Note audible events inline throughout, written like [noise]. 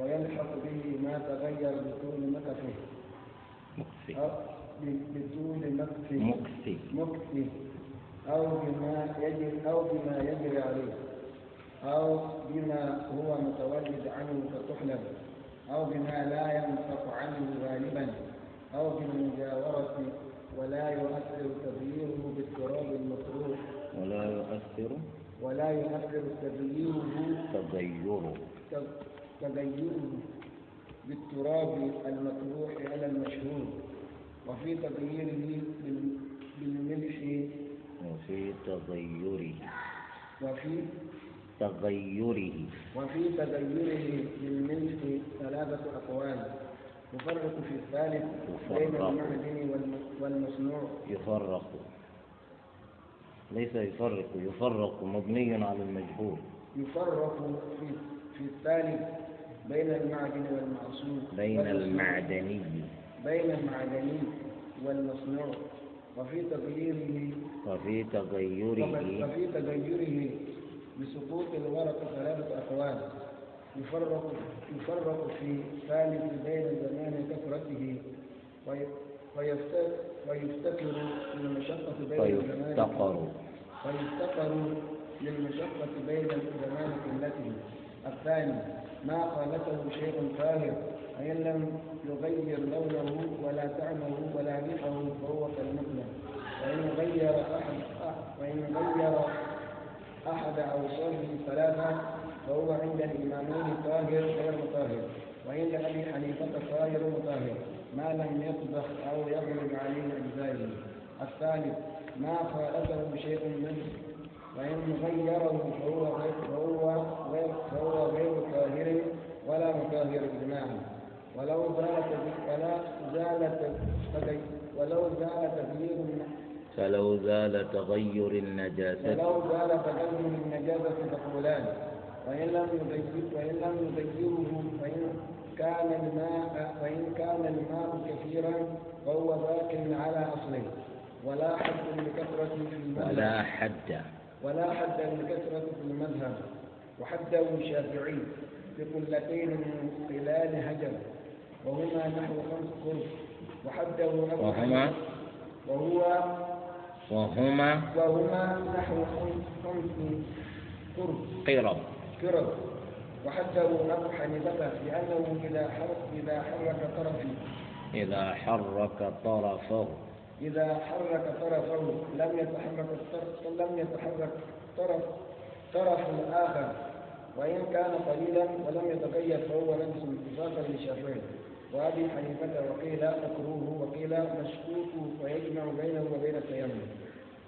ويلحق به ما تغير مكسي أو بطول مكثه مكسي مكثه أو بما يجري أو بما يجري عليه. أو بما هو متولد عنه كتحلب أو بما لا ينطق عنه غالبا. أو بالمجاورة ولا يؤثر تغييره بالتراب المطروح. ولا يؤثر ولا يؤثر تغييره تغيره. تغيره بالتراب المطروح على المشهور وفي تغييره بال- بالملح. وفي تغيره وفي تغيره وفي تغيره بالملح ثلاثة أقوال. يفرق في الثالث بين. المعدن والم- والمصنوع. يفرق. ليس يفرق يفرق مبني على المجهول. يفرق في في الثالث بين المعدن والمعصوم. بين. المعدني بين المعدني والمصنوع. وفي تغييره. وفي تغيره وفي تغيره بسقوط الورق ثلاثة أقوال. يفرق يفرق في ثالث بين زمان كثرته. وي- ويفت- ويفتكر للمشقة بين الزمان ويفتقر للمشقة بين زمان قلته. الثاني ما خالفه شيء طاهر فإن لم يغير لونه ولا طعمه ولا ريحه فهو كالمثلى وإن غير أحد وإن غير أحد أوصافه ثلاثة فهو عند الإمامين طاهر غير مطهر. وعند أبي حنيفة طاهر مطهر ما لم يطبخ أو يغلب عليه أجزائه الثالث ما خالفه شيء منه وإن غيره فهو غير فهو غير فهو غير طاهر ولا مطهر إجماعا ولو زال تغي- ولا زال تغي- ولو زال تغيير فلو زال تغير النجاسة. ولو زال تغير النجاسة تقولان. وإن لم يغير وإن لم يغيره فإن كان الماء فإن كان الماء كثيرا فهو باق على أصله. ولا حد لكثرة في المذهب ولا حد. ولا حد لكثرة في المذهب وحده الشافعي بقلتين من خلال هجر وهما نحو خمس قرب وحده وهما؟ وهو وهما؟ وهما نحو خمس قرب. قرب. كرب وحده أبو حنيفة لأنه إذا حرك إذا حرك طرفه إذا حرك طرفه. إذا حرك طرفه لم يتحرك الطرف لم يتحرك طرف طرف الآخر. وإن كان قليلا ولم يتغير فهو نجس اتفاقا للشافعي وأبي حنيفة وقيل مكروه وقيل مشكوك ويجمع بينه وبين التيمم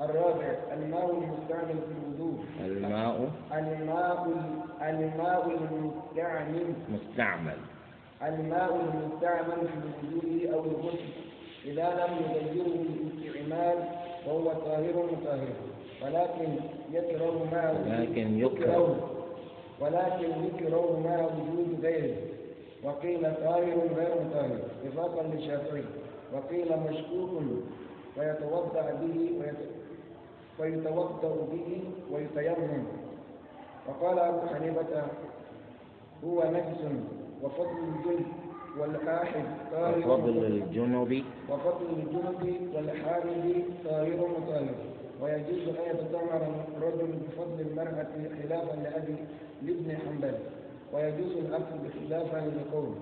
الرابع الماء المستعمل في الوضوء. الماء؟ الماء الماء المستعمل. مستعمل. الماء المستعمل في الوضوء أو الغسل. إذا لم يغيره الاستعمال فهو طاهر مطهر ولكن يكره مع ولكن يكره. ولكن يكره مع وجود غيره. وقيل طاهر غير مطهر اتفاقا للشافعي. وقيل مشكوك ويتوضا به ويتوضا به ويتيمم. وقال أبو حنيفة هو نجس وفضل الجلد. والحاحد طاهر وفضل الجنب وفضل الجنب والحامل طاهر مطهر. ويجوز أن يتطهر الرجل بفضل المرأة خلافا لأبي لابن حنبل. ويجوز الأكل بخلافا لقول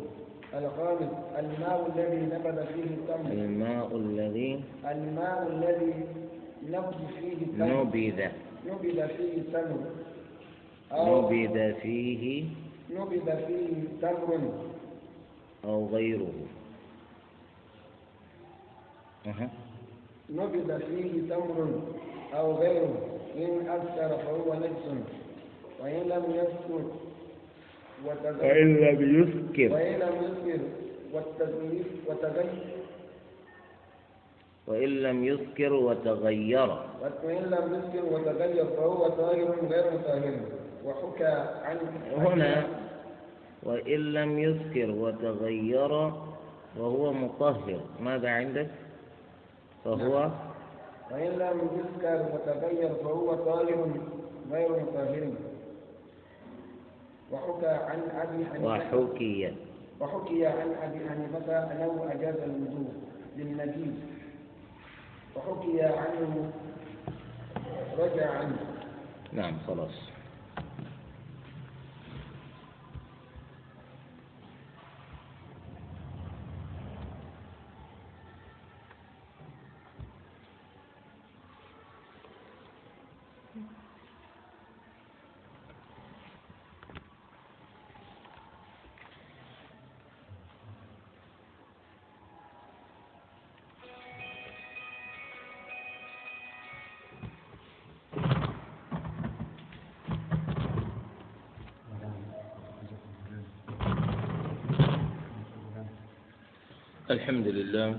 الخامس الماء الذي نبذ فيه التمر. الماء الذي الماء الذي نبذ فيه التمر. نبذ. نبذ فيه التمر. نبذ فيه نبذ فيه تمر. أو غيره. أها. نبذ فيه تمر أو غيره. إن أكثر فهو نجس. وإن لم يذكر وتغير وإن لم يسكر وإن لم يذكر والتغيير وتغير. وإن لم يسكر وتغير. وإن لم يذكر وتغير فهو طاهر غير طاهر. وحكى عن هنا وإن لم يسكر وتغير وهو مطهر. ماذا عندك؟ فهو وإن لم يذكر وتغير فهو طاهر غير مطهر. وحكى عن أبي حنيفة. وحكي. وحكي عن أبي حنيفة أنه أجاز الوضوء للنبي وحكي عنه رجع عنه نعم خلاص. الحمد لله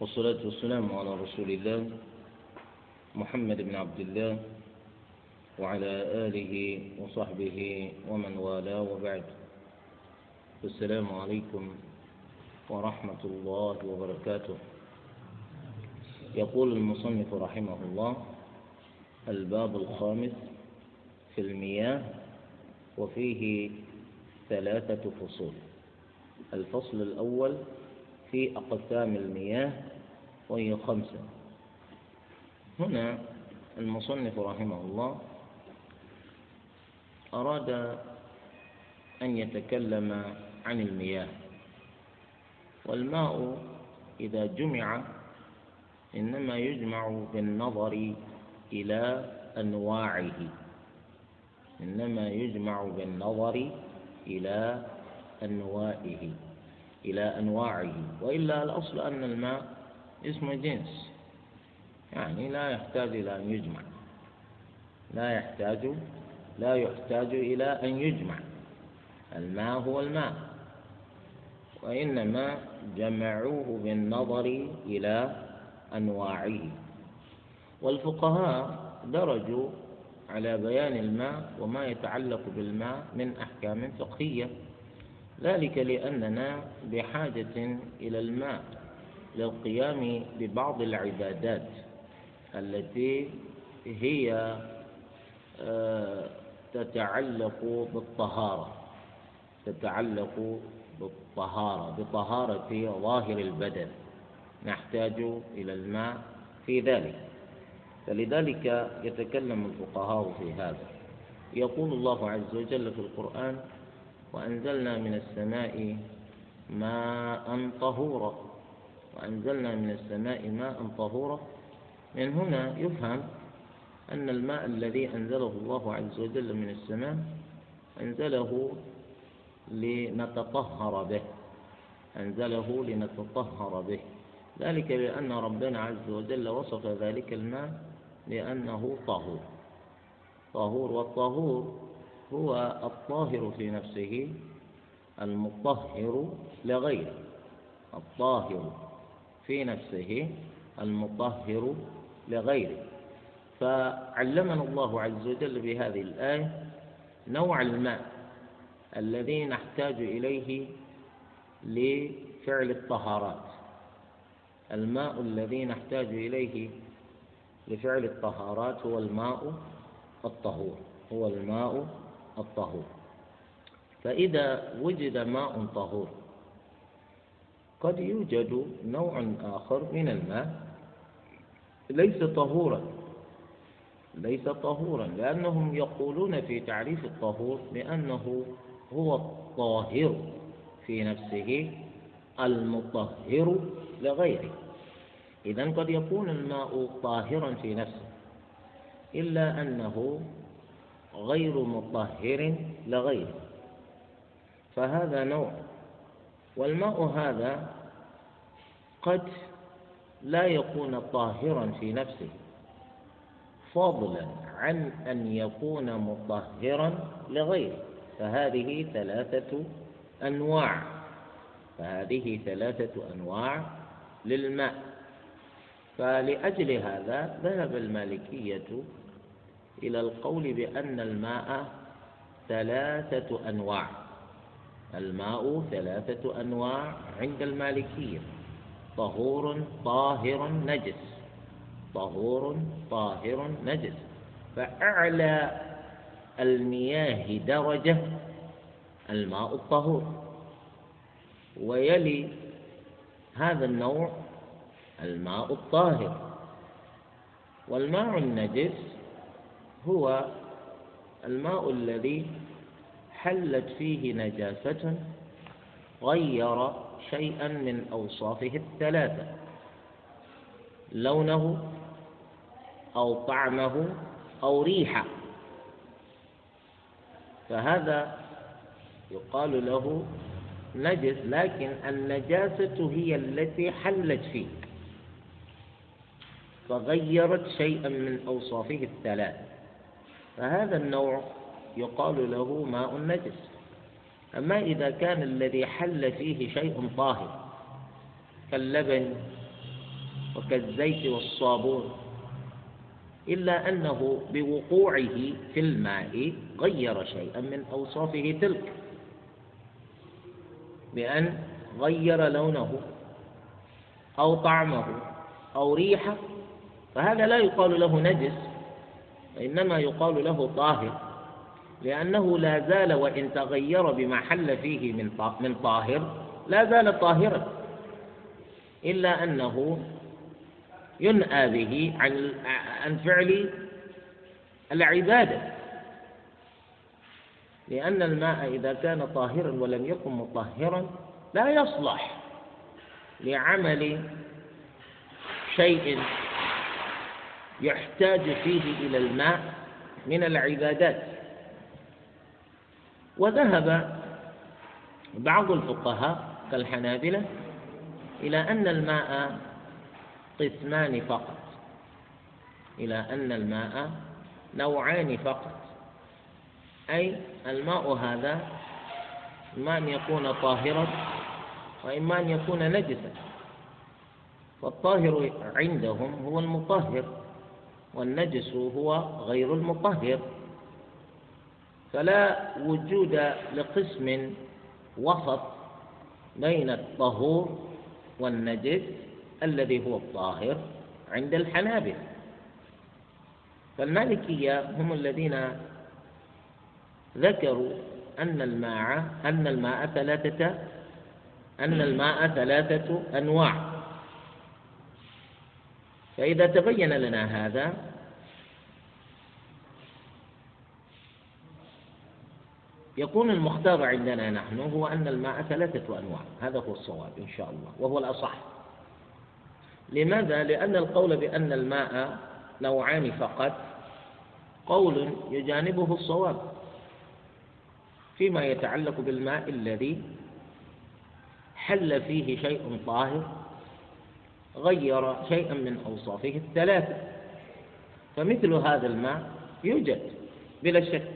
والصلاة والسلام على رسول الله محمد بن عبد الله وعلى آله وصحبه ومن والاه وبعد. السلام عليكم ورحمة الله وبركاته. يقول المصنف رحمه الله الباب الخامس في المياه وفيه ثلاثة فصول. الفصل الأول في أقسام المياه وهي خمسة. هنا المصنف رحمه الله أراد أن يتكلم عن المياه. والماء إذا جمع إنما يجمع بالنظر إلى أنواعه. إنما يجمع بالنظر إلى أنواعه إلى أنواعه وإلا الأصل أن الماء اسم جنس. يعني لا يحتاج إلى أن يجمع. لا يحتاج لا يحتاج إلى أن يجمع. الماء هو الماء. وإنما جمعوه بالنظر إلى أنواعه. والفقهاء درجوا على بيان الماء وما يتعلق بالماء من أحكام فقهية. ذلك لأننا بحاجة إلى الماء للقيام ببعض العبادات التي هي آه، تتعلق بالطهارة تتعلق بالطهارة بطهارة ظاهر البدن. نحتاج إلى الماء في ذلك. فلذلك يتكلم الفقهاء في هذا. يقول الله عز وجل في القرآن وأنزلنا من السماء ماء طهورا. وأنزلنا من السماء ماء طهورا. من هنا يفهم أن الماء الذي أنزله الله عز وجل من السماء أنزله لنتطهر به. أنزله لنتطهر به. ذلك لأن ربنا عز وجل وصف ذلك الماء بأنه طهور. طهور والطهور هو الطاهر في نفسه المطهر لغيره. الطاهر في نفسه المطهر لغيره. فعلمنا الله عز وجل بهذه الآية نوع الماء الذي نحتاج إليه لفعل الطهارات. الماء الذي نحتاج إليه لفعل الطهارات هو الماء الطهور هو الماء الطهور فإذا وجد ماء طهور قد يوجد نوع آخر من الماء ليس طهورا ليس طهورا لأنهم يقولون في تعريف الطهور بأنه هو الطاهر في نفسه المطهر لغيره. إذا قد يكون الماء طاهرا في نفسه إلا أنه غير مطهر لغيره. فهذا نوع. والماء هذا قد لا يكون طاهرا في نفسه. فضلا عن أن يكون مطهرا لغيره. فهذه ثلاثة أنواع. فهذه ثلاثة أنواع للماء. فلأجل هذا ذهب المالكية إلى القول بأن الماء ثلاثة أنواع. الماء ثلاثة أنواع عند المالكية. طهور طاهر نجس. طهور طاهر نجس. فأعلى المياه درجة الماء الطهور. ويلي هذا النوع الماء الطاهر. والماء النجس هو الماء الذي حلت فيه نجاسة غير شيئا من أوصافه الثلاثة. لونه أو طعمه أو ريحه. فهذا يقال له نجس لكن النجاسة هي التي حلت فيه فغيرت شيئا من أوصافه الثلاث فهذا النوع يقال له ماء نجس أما إذا كان الذي حل فيه شيء طاهر كاللبن وكالزيت والصابون إلا أنه بوقوعه في الماء غير شيئا من أوصافه تلك بأن غير لونه أو طعمه أو ريحه فهذا لا يقال له نجس وإنما يقال له طاهر لأنه لا زال وإن تغير بما حل فيه من من طاهر لا زال طاهرا. إلا أنه ينأى به عن عن فعل العبادة. لأن الماء إذا كان طاهرا ولم يكن مطهرا لا يصلح لعمل شيء يحتاج فيه إلى الماء من العبادات. وذهب بعض الفقهاء كالحنابلة إلى أن الماء قسمان فقط إلى أن الماء نوعان فقط. أي الماء هذا إما أن يكون طاهرا وإما أن يكون نجسا. والطاهر عندهم هو المطهر. والنجس هو غير المطهر. فلا وجود لقسم وسط بين الطهور والنجس الذي هو الطاهر عند الحنابلة. فالمالكية هم الذين ذكروا أن الماء أن الماء ثلاثة أن الماء ثلاثة أنواع. فإذا تبين لنا هذا يكون المختار عندنا نحن هو أن الماء ثلاثة أنواع هذا هو الصواب إن شاء الله وهو الأصح لماذا؟ لأن القول بأن الماء نوعان فقط قول يجانبه الصواب فيما يتعلق بالماء الذي حل فيه شيء طاهر غير شيئا من أوصافه الثلاثة. فمثل هذا الماء يوجد بلا شك.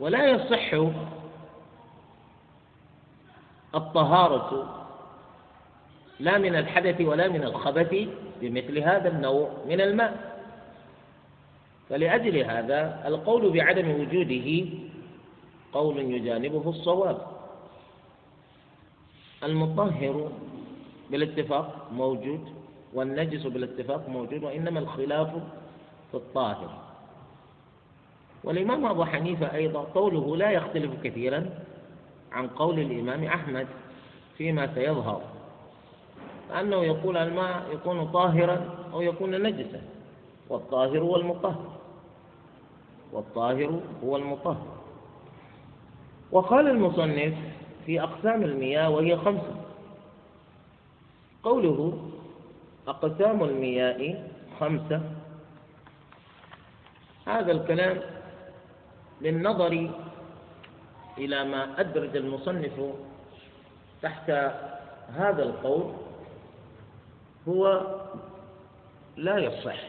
ولا يصح الطهارة لا من الحدث ولا من الخبث بمثل هذا النوع من الماء. فلأجل هذا القول بعدم وجوده قول يجانبه الصواب. المطهر بالاتفاق موجود والنجس بالاتفاق موجود وإنما الخلاف في الطاهر. والإمام أبو حنيفة أيضا قوله لا يختلف كثيرا عن قول الإمام أحمد فيما سيظهر أنه يقول الماء يكون طاهرا أو يكون نجسا والطاهر هو المطهر. والطاهر هو المطهر. وقال المصنف في أقسام المياه وهي خمسة قوله أقسام المياه خمسة. هذا الكلام للنظر إلى ما أدرج المصنف تحت هذا القول هو لا يصح.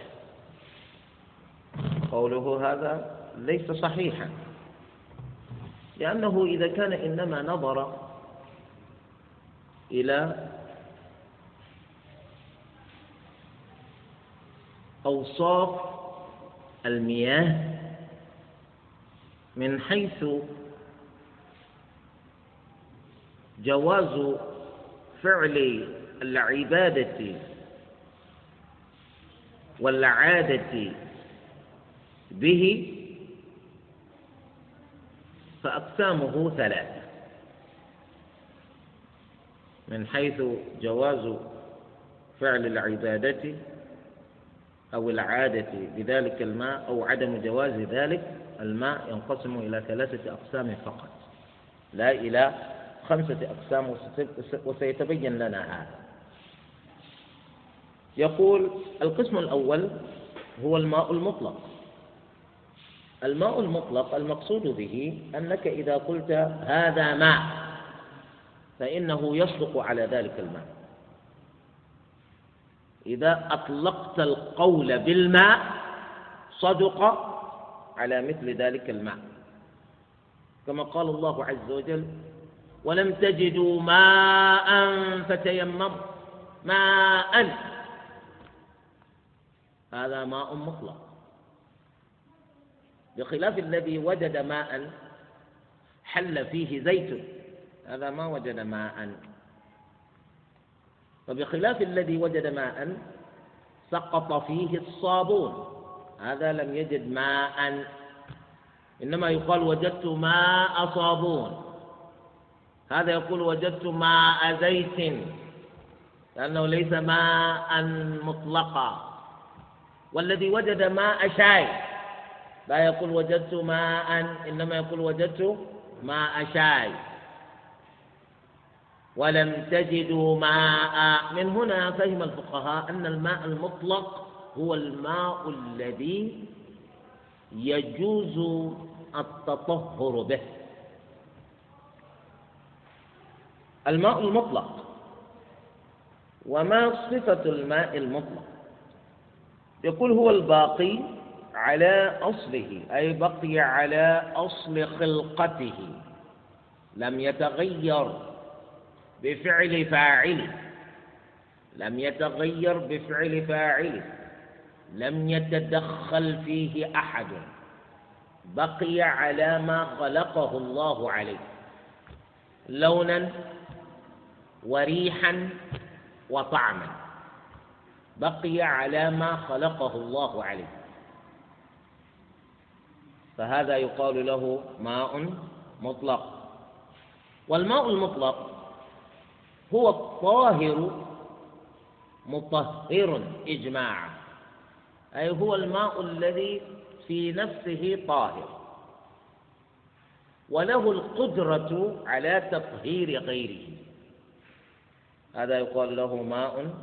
قوله هذا ليس صحيحا لأنه إذا كان إنما نظر إلى أوصاف المياه من حيث جواز فعل العبادة والعادة به فأقسامه ثلاثة. من حيث جواز فعل العبادة أو العادة بذلك الماء أو عدم جواز ذلك الماء ينقسم إلى ثلاثة أقسام فقط. لا إلى خمسة أقسام وسيتبين لنا هذا. يقول القسم الأول هو الماء المطلق. الماء المطلق المقصود به أنك إذا قلت هذا ماء فإنه يصدق على ذلك الماء. إذا أطلقت القول بالماء صدق على مثل ذلك الماء. كما قال الله عز وجل ولم تجدوا ماء فتيمموا ماء. هذا ماء مطلق. بخلاف الذي وجد ماء حل فيه زيت هذا ما وجد ماء. وبخلاف الذي وجد ماء سقط فيه الصابون. هذا لم يجد ماء. إنما يقال وجدت ماء صابون. هذا يقول وجدت ماء زيت لأنه ليس ماء مطلقا. والذي وجد ماء شاي لا يقول وجدت ماء إنما يقول وجدت ماء شاي. ولم تجدوا ماء. من هنا فهم الفقهاء أن الماء المطلق هو الماء الذي يجوز التطهر به. الماء المطلق. وما صفة الماء المطلق؟ يقول هو الباقي على أصله أي بقي على أصل خلقته. لم يتغير. بفعل فاعله لم يتغير بفعل فاعله لم يتدخل فيه أحد. بقي على ما خلقه الله عليه. لونا وريحا وطعما. بقي على ما خلقه الله عليه. فهذا يقال له ماء مطلق. والماء المطلق هو الطاهر مطهر إجماعا. أي هو الماء الذي في نفسه طاهر. وله القدرة على تطهير غيره. هذا يقال له ماء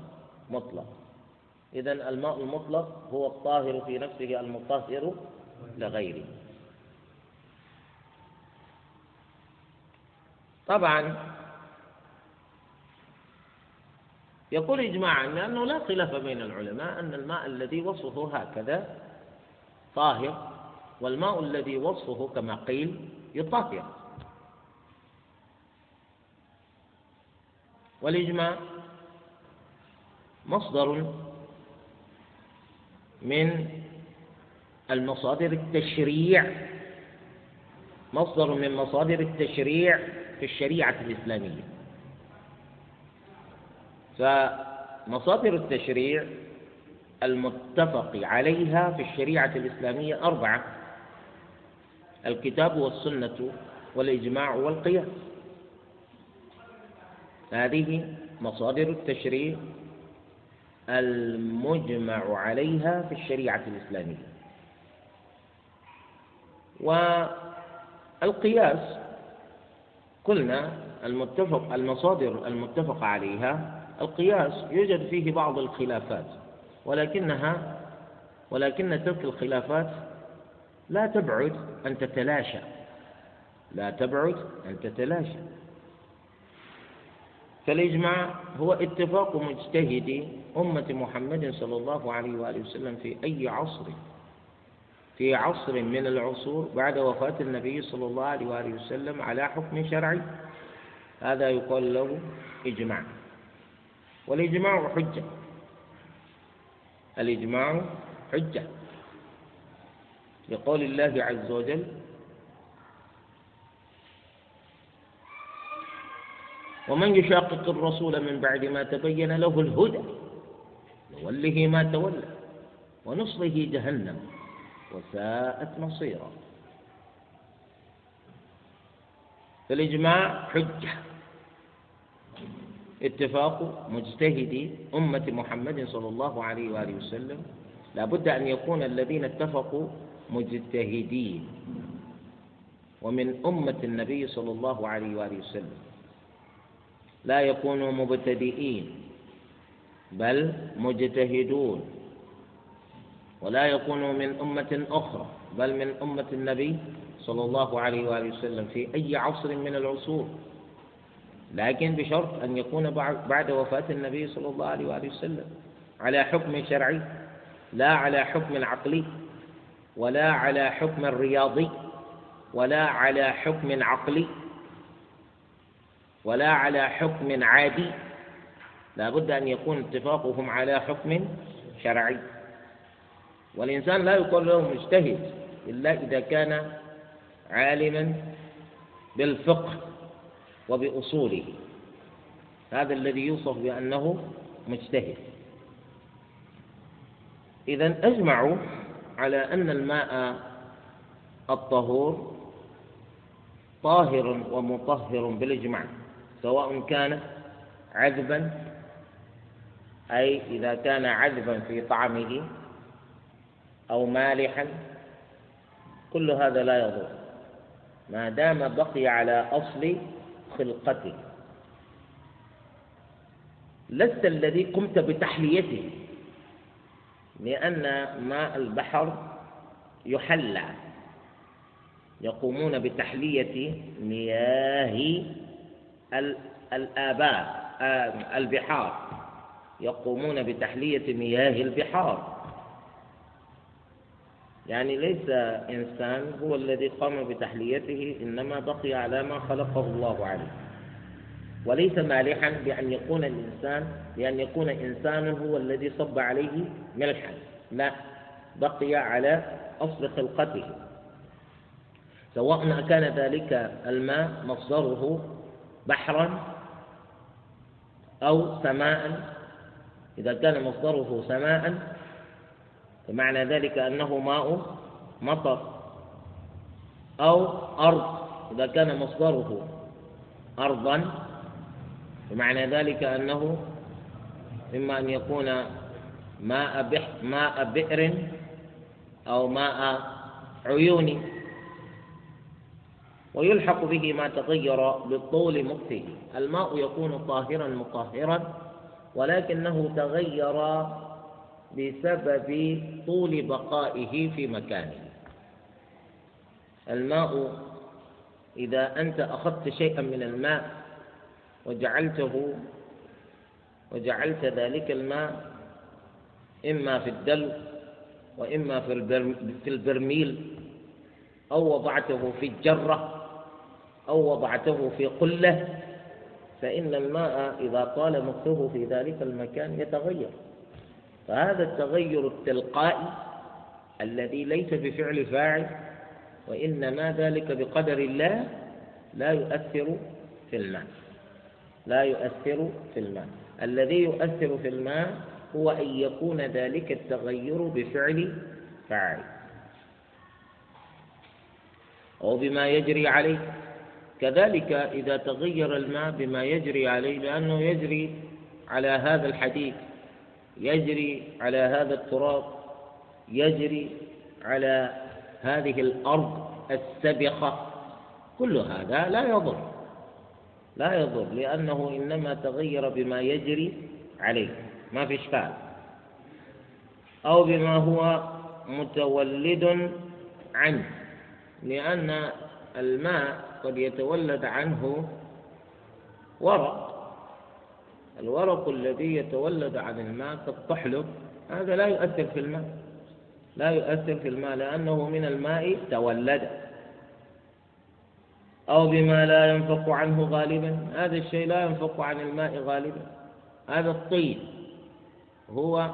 مطلق. إذا الماء المطلق هو الطاهر في نفسه المطهر لغيره. طبعا يقول إجماعا لأنه لا خلاف بين العلماء أن الماء الذي وصفه هكذا طاهر والماء الذي وصفه كما قيل يطهر. والإجماع مصدر من المصادر التشريع مصدر من مصادر التشريع في الشريعة الإسلامية. فمصادر التشريع المتفق عليها في الشريعة الإسلامية أربعة الكتاب والسنة والإجماع والقياس. هذه مصادر التشريع المجمع عليها في الشريعة الإسلامية. والقياس قلنا المتفق المصادر المتفق عليها القياس يوجد فيه بعض الخلافات ولكنها ولكن تلك الخلافات لا تبعد أن تتلاشى. لا تبعد أن تتلاشى. فالإجماع هو اتفاق مجتهدي أمة محمد صلى الله عليه وآله وسلم في أي عصر في عصر من العصور بعد وفاة النبي صلى الله عليه وآله وسلم على حكم شرعي. هذا يقال له إجماع. والإجماع حجة. الإجماع حجة. لقول الله عز وجل ومن يشاقق الرسول من بعد ما تبين له الهدى نوله ما تولى ونصله جهنم وساءت مصيرا. فالإجماع حجة. اتفاق مجتهدي أمة محمد صلى الله عليه وآله وسلم. لابد أن يكون الذين اتفقوا مجتهدين. ومن أمة النبي صلى الله عليه وآله وسلم. لا يكونوا مبتدئين بل مجتهدون. ولا يكونوا من أمة أخرى بل من أمة النبي صلى الله عليه وآله وسلم في أي عصر من العصور. لكن بشرط أن يكون بعد وفاة النبي صلى الله عليه وآله وسلم على حكم شرعي لا على حكم عقلي ولا على حكم رياضي ولا على حكم عقلي ولا على حكم عادي. لا بد أن يكون اتفاقهم على حكم شرعي. والإنسان لا يقول له مجتهد إلا إذا كان عالما بالفقه. وبأصوله. هذا الذي يوصف بأنه مجتهد. إذا أجمعوا على أن الماء الطهور طاهر ومطهر بالإجماع سواء كان عذبا أي إذا كان عذبا في طعمه أو مالحا كل هذا لا يضر. ما دام بقي على أصل خلقته. لست الذي قمت بتحليته لأن ماء البحر يحلى. يقومون بتحلية مياه الآباء البحار. يقومون بتحلية مياه البحار. يعني ليس إنسان هو الذي قام بتحليته إنما بقي على ما خلقه الله عليه. وليس مالحا بأن يكون الإنسان بأن يكون إنسان هو الذي صب عليه ملحا. لا بقي على أصل خلقته. سواء كان ذلك الماء مصدره بحرا أو سماء. إذا كان مصدره سماء فمعنى ذلك أنه ماء مطر أو أرض إذا كان مصدره أرضا فمعنى ذلك أنه إما أن يكون ماء ماء بئر أو ماء عيون. ويلحق به ما تغير بالطول مكته الماء يكون طاهرا مطهرا ولكنه تغير بسبب طول بقائه في مكانه. الماء إذا أنت أخذت شيئا من الماء وجعلته وجعلت ذلك الماء إما في الدلو وإما في البرميل أو وضعته في الجرة أو وضعته في قلة فإن الماء إذا طال مكثه في ذلك المكان يتغير. فهذا التغير التلقائي الذي ليس بفعل فاعل وإنما ذلك بقدر الله لا يؤثر في الماء. لا يؤثر في الماء. الذي يؤثر في الماء هو أن يكون ذلك التغير بفعل فاعل. أو بما يجري عليه. كذلك إذا تغير الماء بما يجري عليه لأنه يجري على هذا الحديد يجري على هذا التراب يجري على هذه الأرض السبخة كل هذا لا يضر لا يضر لأنه إنما تغير بما يجري عليه. ما في إشكال أو بما هو متولد عنه لأن الماء قد يتولد عنه ورق الورق الذي يتولد عن الماء كالطحلب هذا لا يؤثر في الماء. لا يؤثر في الماء لأنه من الماء تولد. أو بما لا ينفق عنه غالبا هذا الشيء لا ينفق عن الماء غالبا. هذا الطين هو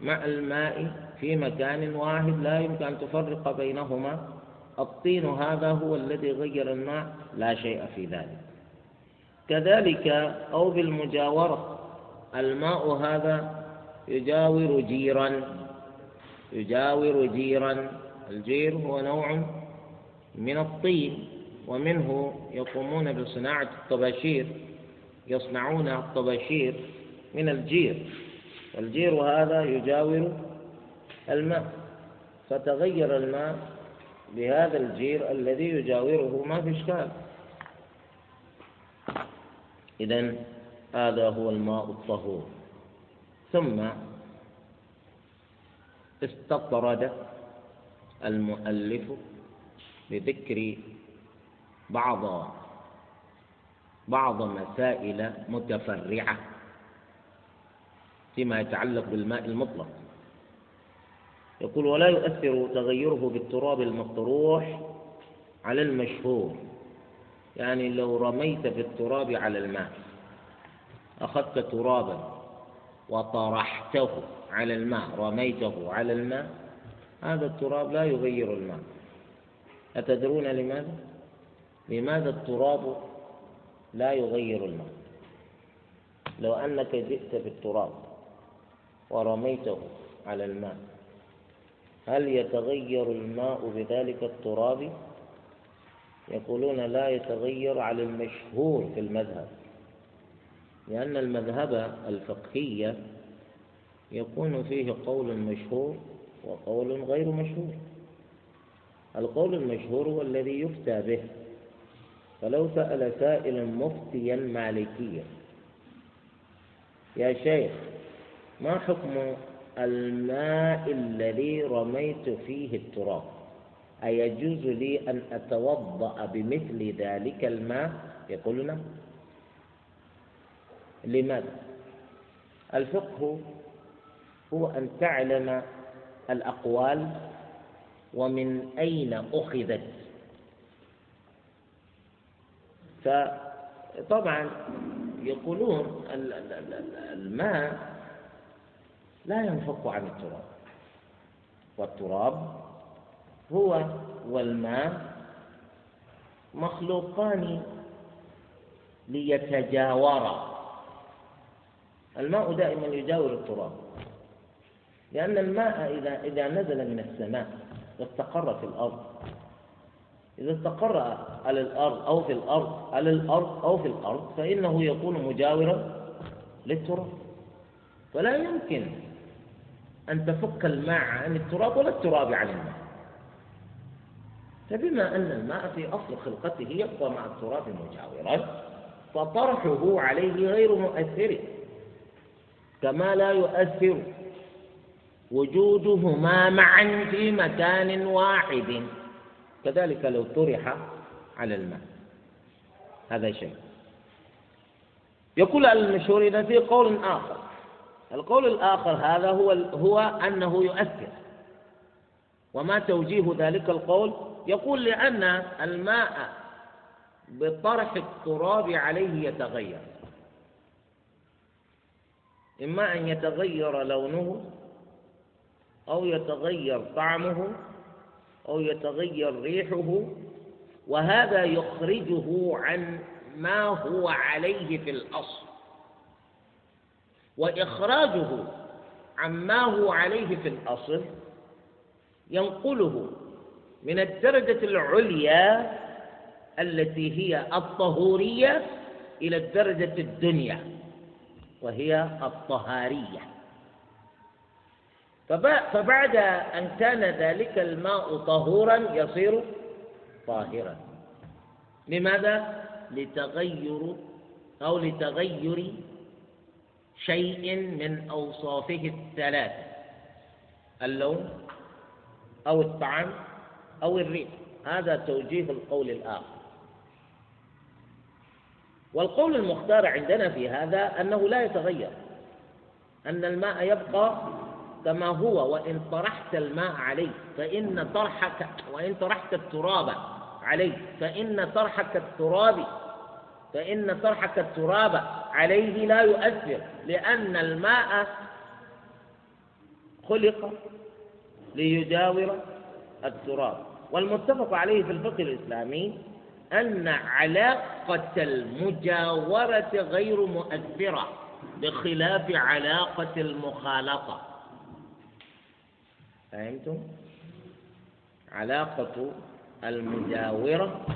مع الماء في مكان واحد لا يمكن أن تفرق بينهما. الطين هذا هو الذي غير الماء لا شيء في ذلك. كذلك أو بالمجاورة الماء هذا يجاور جيرا يجاور جيرا الجير هو نوع من الطين ومنه يقومون بصناعة الطباشير يصنعون الطباشير من الجير الجير هذا يجاور الماء فتغير الماء بهذا الجير الذي يجاوره ما في إشكال. إذا هذا هو الماء الطهور. ثم استطرد المؤلف بذكر بعض بعض مسائل متفرعة فيما يتعلق بالماء المطلق. يقول ولا يؤثر تغيره بالتراب المطروح على المشهور يعني لو رميت بالتراب على الماء أخذت ترابا وطرحته على الماء رميته على الماء هذا التراب لا يغير الماء. أتدرون لماذا؟ لماذا التراب لا يغير الماء؟ لو أنك جئت بالتراب ورميته على الماء هل يتغير الماء بذلك التراب؟ يقولون لا يتغير على المشهور في المذهب لأن المذهب الفقهي يكون فيه قول مشهور وقول غير مشهور. القول المشهور هو الذي يفتى به. فلو سأل سائل مفتيا مالكيا يا شيخ ما حكم الماء الذي رميت فيه التراب؟ أيجوز لي أن أتوضأ بمثل ذلك الماء؟ يقول نعم. لماذا؟ الفقه هو أن تعلم الأقوال ومن أين أخذت. فطبعا يقولون الماء لا ينفك عن التراب والتراب هو والماء مخلوقان ليتجاورا. الماء دائما يجاور التراب لأن الماء إذا إذا نزل من السماء واستقر في الأرض إذا استقر على الأرض أو في الأرض على الأرض أو في الأرض فإنه يكون مجاورا للتراب. فلا يمكن أن تفك الماء عن التراب ولا التراب عن الماء. فبما أن الماء في أصل خلقته يبقى مع التراب مجاورا فطرحه عليه غير مؤثر كما لا يؤثر وجودهما معا في مكان واحد. كذلك لو طرح على الماء. هذا شيء. يقول المشهور إذا في قول آخر. القول الآخر هذا هو هو أنه يؤثر. وما توجيه ذلك القول يقول لأن الماء بطرح التراب عليه يتغير. إما أن يتغير لونه أو يتغير طعمه أو يتغير ريحه وهذا يخرجه عن ما هو عليه في الأصل. وإخراجه عما هو عليه في الأصل ينقله من الدرجة العليا التي هي الطهورية إلى الدرجة الدنيا وهي الطهارية فبعد أن كان ذلك الماء طهورا يصير طاهرا لماذا؟ لتغير أو لتغير شيء من أوصافه الثلاثة اللون أو الطعم أو الريح. هذا توجيه القول الآخر. والقول المختار عندنا في هذا أنه لا يتغير أن الماء يبقى كما هو وإن طرحت الماء عليه فإن طرحك وإن طرحت التراب عليه فإن طرحك التراب فإن طرحك التراب عليه لا يؤثر لأن الماء خلق ليجاور التراب. والمتفق عليه في الفقه الإسلامي أن علاقة المجاورة غير مؤثرة بخلاف علاقة المخالطة فهمتم؟ علاقة المجاورة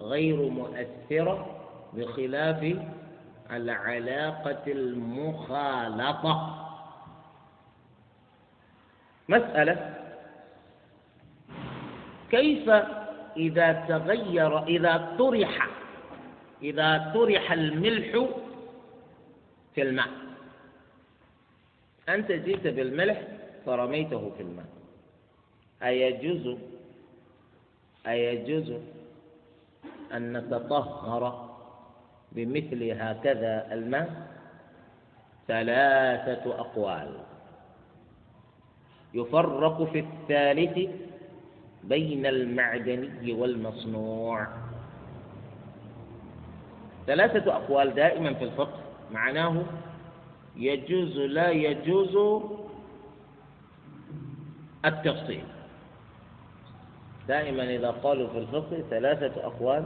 غير مؤثرة بخلاف العلاقة المخالطة مسألة كيف إذا تغير إذا طرح إذا طرح الملح في الماء. أنت جئت بالملح فرميته في الماء. أيجوز أيجوز أن نتطهر بمثل هكذا الماء؟ ثلاثة أقوال. يفرق في الثالث بين المعدني والمصنوع. ثلاثة أقوال دائما في الفقه. معناه يجوز لا يجوز التفصيل. دائما إذا قالوا في الفقه ثلاثة أقوال.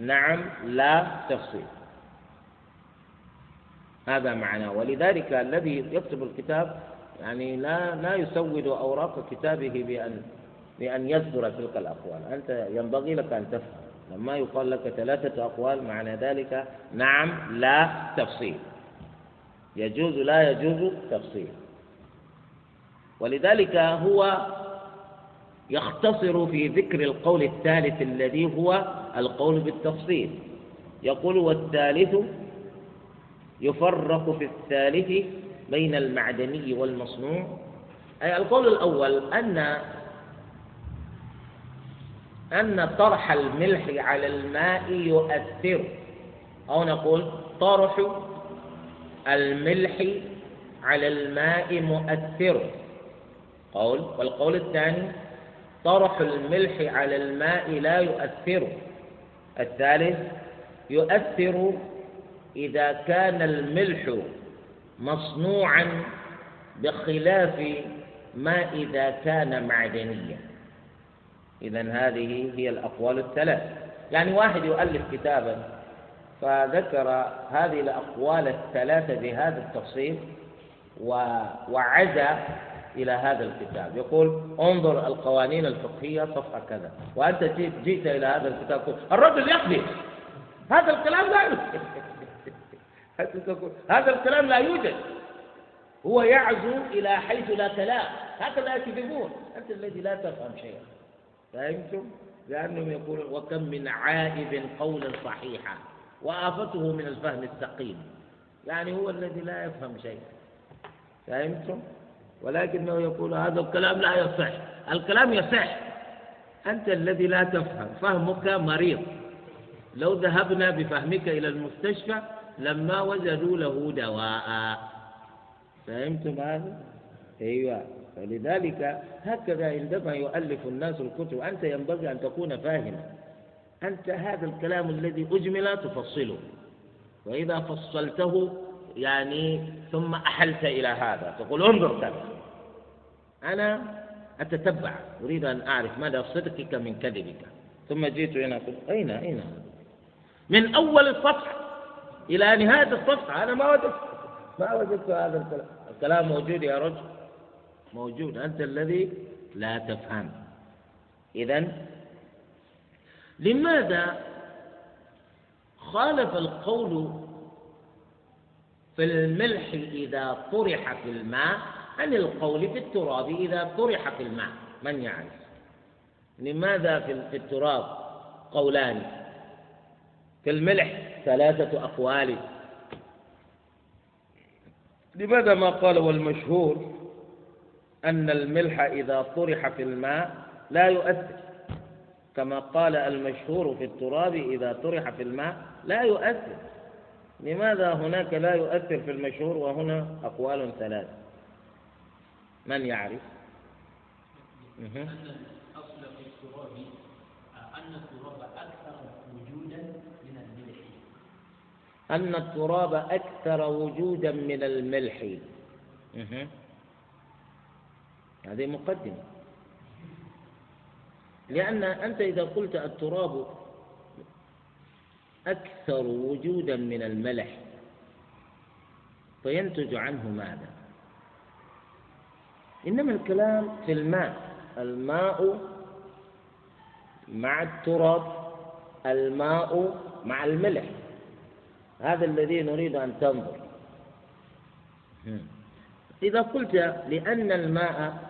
نعم لا تفصيل. هذا معناه ولذلك الذي يكتب الكتاب يعني لا لا يسود أوراق كتابه بأن بأن يذكر تلك الأقوال. أنت ينبغي لك أن تفهم. لما يقال لك ثلاثة أقوال معنى ذلك نعم لا تفصيل. يجوز لا يجوز تفصيل. ولذلك هو يختصر في ذكر القول الثالث الذي هو القول بالتفصيل. يقول والثالث يفرق في الثالث بين المعدني والمصنوع. أي القول الأول أن أن طرح الملح على الماء يؤثر. أو نقول طرح الملح على الماء مؤثر. قول والقول الثاني طرح الملح على الماء لا يؤثر. الثالث يؤثر إذا كان الملح مصنوعا بخلاف ما إذا كان معدنيا. إذا هذه هي الأقوال الثلاث. يعني واحد يؤلف كتابا فذكر هذه الأقوال الثلاثة بهذا التفصيل وعزى إلى هذا الكتاب. يقول انظر القوانين الفقهية صفحة كذا. وأنت جئت, إلى هذا الكتاب الرجل يقضي. هذا الكلام لا يوجد [laughs] هذا الكلام لا يوجد. هو يعزو إلى حيث لا كلام هكذا يكذبون. أنت الذي لا تفهم شيئا. فهمتم؟ لأنهم يقولون وكم من عائب قولا صحيحا وآفته من الفهم السقيم يعني هو الذي لا يفهم شيئا فهمتم؟ ولكنه يقول هذا الكلام لا يصح. الكلام يصح. أنت الذي لا تفهم فهمك مريض. لو ذهبنا بفهمك إلى المستشفى لما وجدوا له دواء. فهمتم هذا؟ أيوه. فلذلك هكذا عندما يؤلف الناس الكتب أنت ينبغي أن تكون فاهما أنت هذا الكلام الذي أجمل تفصله. وإذا فصلته يعني ثم أحلت إلى هذا تقول انظر كذا. أنا أتتبع أريد أن أعرف مدى صدقك من كذبك. ثم جئت هنا قلت أين أين؟ من أول الصفحة إلى نهاية الصفحة أنا ما وجدت ما وجدت هذا الكلام. الكلام موجود يا رجل. موجود. أنت الذي لا تفهم. إذا لماذا خالف القول في الملح إذا طرح في الماء عن القول في التراب إذا طرح في الماء؟ من يعرف لماذا في التراب قولان؟ في الملح ثلاثة أقوال. لماذا ما قال والمشهور أن الملح إذا طرح في الماء لا يؤثر. كما قال المشهور في التراب إذا طرح في الماء لا يؤثر. لماذا هناك لا يؤثر في المشهور وهنا أقوال ثلاث من يعرف؟ أن الأصل في التراب أن التراب أكثر وجودا من الملح. أن التراب أكثر وجودا من الملح. هذه مقدمة. لأن أنت إذا قلت التراب أكثر وجودا من الملح فينتج عنه ماذا؟ إنما الكلام في الماء الماء مع التراب الماء مع الملح. هذا الذي نريد أن تنظر. إذا قلت لأن الماء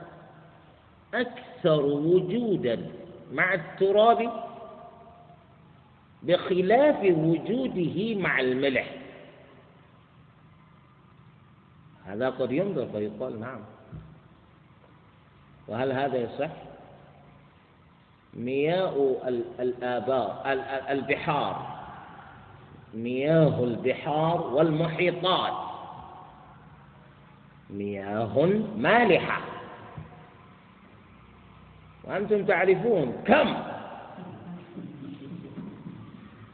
أكثر وجودا مع التراب بخلاف وجوده مع الملح. هذا قد ينظر فيقال نعم. وهل هذا يصح؟ مياه الآبار البحار. مياه البحار والمحيطات. مياه مالحة. وأنتم تعرفون كم؟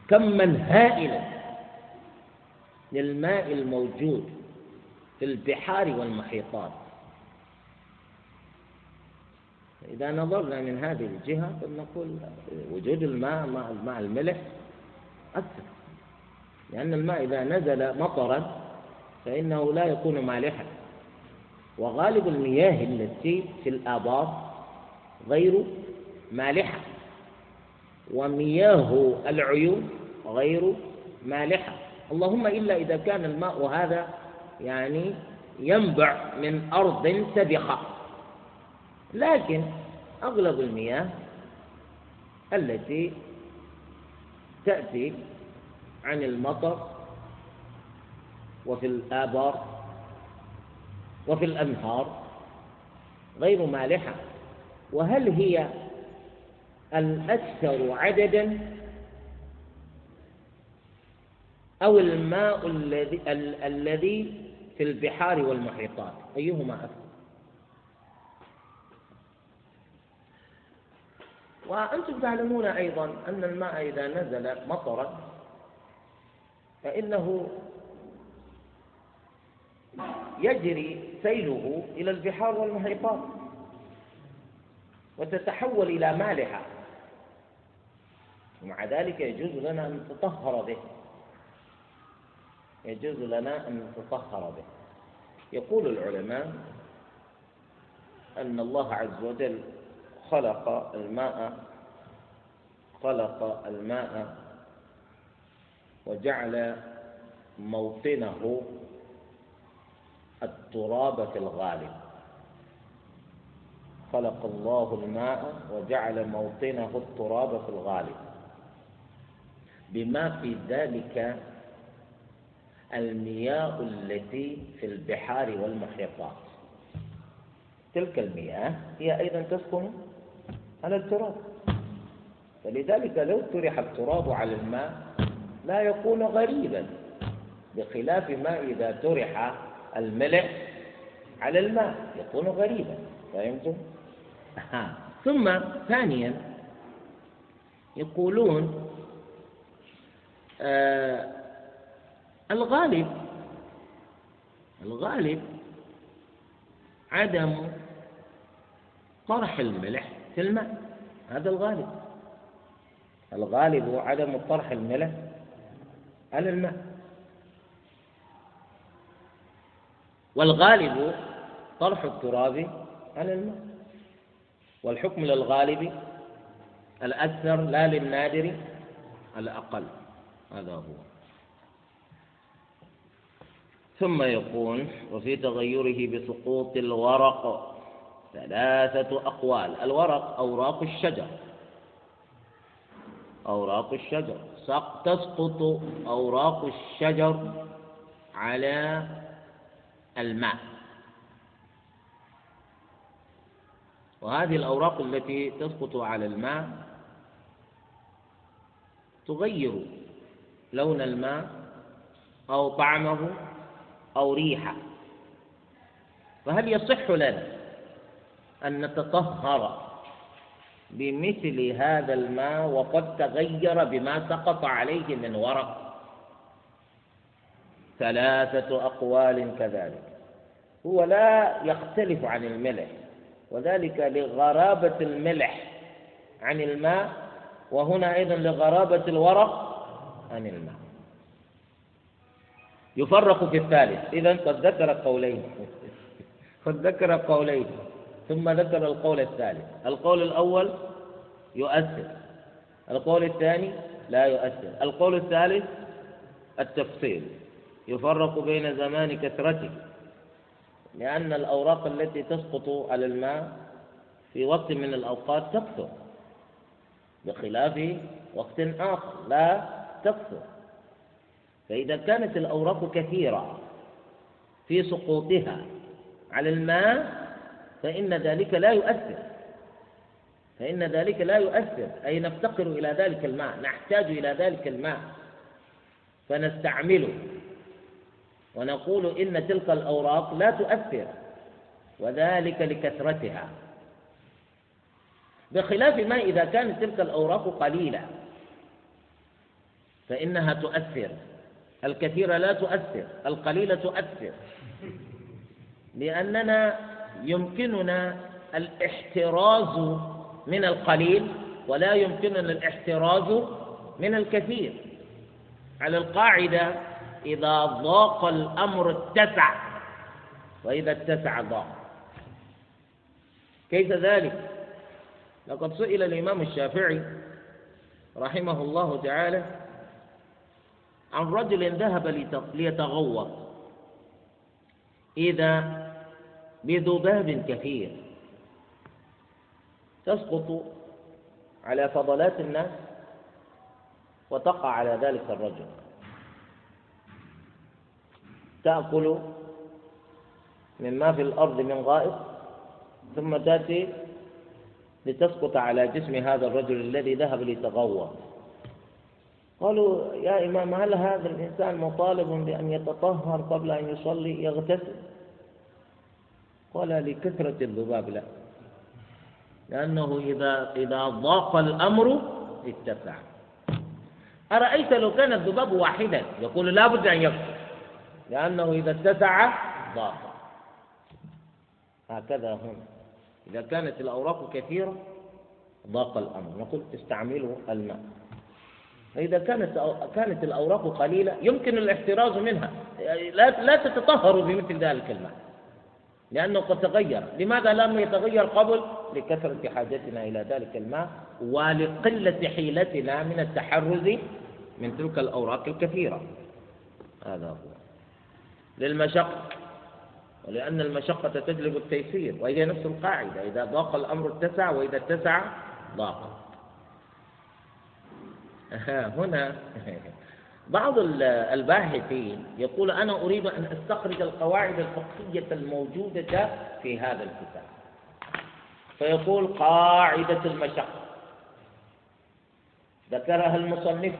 كم من هائلا للماء الموجود في البحار والمحيطات. إذا نظرنا من هذه الجهة فنقول وجود الماء مع الملح أكثر. لأن الماء إذا نزل مطرا فإنه لا يكون مالحا. وغالب المياه التي في الآبار غير مالحة. ومياه العيون غير مالحة. اللهم إلا إذا كان الماء هذا يعني ينبع من أرض سبخة لكن أغلب المياه التي تأتي عن المطر وفي الآبار وفي الأنهار غير مالحة. وهل هي الأكثر عددا أو الماء الذي الذي في البحار والمحيطات؟ أيهما أكثر؟ وأنتم تعلمون أيضا أن الماء إذا نزل مطرا فإنه يجري سيله إلى البحار والمحيطات. وتتحول إلى مالحة ومع ذلك يجوز لنا أن نتطهر به. يجوز لنا أن نتطهر به. يقول العلماء أن الله عز وجل خلق الماء خلق الماء وجعل موطنه التراب في الغالب. خلق الله الماء وجعل موطنه التراب في الغالب. بما في ذلك المياه التي في البحار والمحيطات. تلك المياه هي أيضا تسكن على التراب. فلذلك لو طرح التراب على الماء لا يكون غريبا بخلاف ما إذا طرح الملح على الماء يكون غريبا. فهمتم؟ ثم ثانيا يقولون آه الغالب الغالب عدم طرح الملح في الماء. هذا الغالب. الغالب عدم طرح الملح على الماء. والغالب طرح التراب على الماء. والحكم للغالب الأكثر لا للنادر الأقل. هذا هو. ثم يقول وفي تغيره بسقوط الورق ثلاثة أقوال. الورق أوراق الشجر. أوراق الشجر. تسقط أوراق الشجر على الماء. وهذه الأوراق التي تسقط على الماء تغير لون الماء أو طعمه أو ريحه. فهل يصح لنا أن نتطهر بمثل هذا الماء وقد تغير بما سقط عليه من ورق؟ ثلاثة أقوال كذلك. هو لا يختلف عن الملح. وذلك لغرابة الملح عن الماء وهنا أيضا لغرابة الورق عن الماء. يفرق في الثالث. إذا قد ذكر قولين. [laughs] فذكر قولين. ثم ذكر القول الثالث. القول الأول يؤثر. القول الثاني لا يؤثر. القول الثالث التفصيل. يفرق بين زمان كثرته. لأن الأوراق التي تسقط على الماء في وقت من الأوقات تكثر بخلاف وقت آخر لا تكثر. فإذا كانت الأوراق كثيرة في سقوطها على الماء فإن ذلك لا يؤثر. فإن ذلك لا يؤثر. أي نفتقر إلى ذلك الماء نحتاج إلى ذلك الماء فنستعمله. ونقول إن تلك الأوراق لا تؤثر وذلك لكثرتها. بخلاف ما إذا كانت تلك الأوراق قليلة فإنها تؤثر. الكثيرة لا تؤثر القليلة تؤثر. لأننا يمكننا الاحتراز من القليل ولا يمكننا الاحتراز من الكثير. على القاعدة إذا ضاق الأمر اتسع وإذا اتسع ضاق. كيف ذلك؟ لقد سئل الإمام الشافعي رحمه الله تعالى عن رجل ذهب ليتغوط إذا بذباب كثير. تسقط على فضلات الناس وتقع على ذلك الرجل. تأكل مما في الأرض من غائط ثم تأتي لتسقط على جسم هذا الرجل الذي ذهب ليتغوى. قالوا يا إمام هل هذا الإنسان مطالب بأن يتطهر قبل أن يصلي يغتسل؟ قال لكثرة الذباب لا لأنه إذا إذا ضاق الأمر اتسع. أرأيت لو كان الذباب واحدا؟ يقول لا بد أن يكثر لأنه إذا اتسع ضاق. هكذا هنا. إذا كانت الأوراق كثيرة ضاق الأمر. نقول استعملوا الماء. فإذا كانت كانت الأوراق قليلة يمكن الاحتراز منها. لا لا تتطهروا بمثل ذلك الماء. لأنه قد تغير. لماذا لم يتغير قبل؟ لكثرة حاجتنا إلى ذلك الماء ولقلة حيلتنا من التحرز من تلك الأوراق الكثيرة. هذا هو. للمشقة. ولأن المشقة تجلب التيسير وهي نفس القاعدة إذا ضاق الأمر اتسع وإذا اتسع ضاق. هنا [laughs] بعض الباحثين يقول أنا أريد أن أستخرج القواعد الفقهية الموجودة في هذا الكتاب. فيقول قاعدة المشقة. ذكرها المصنف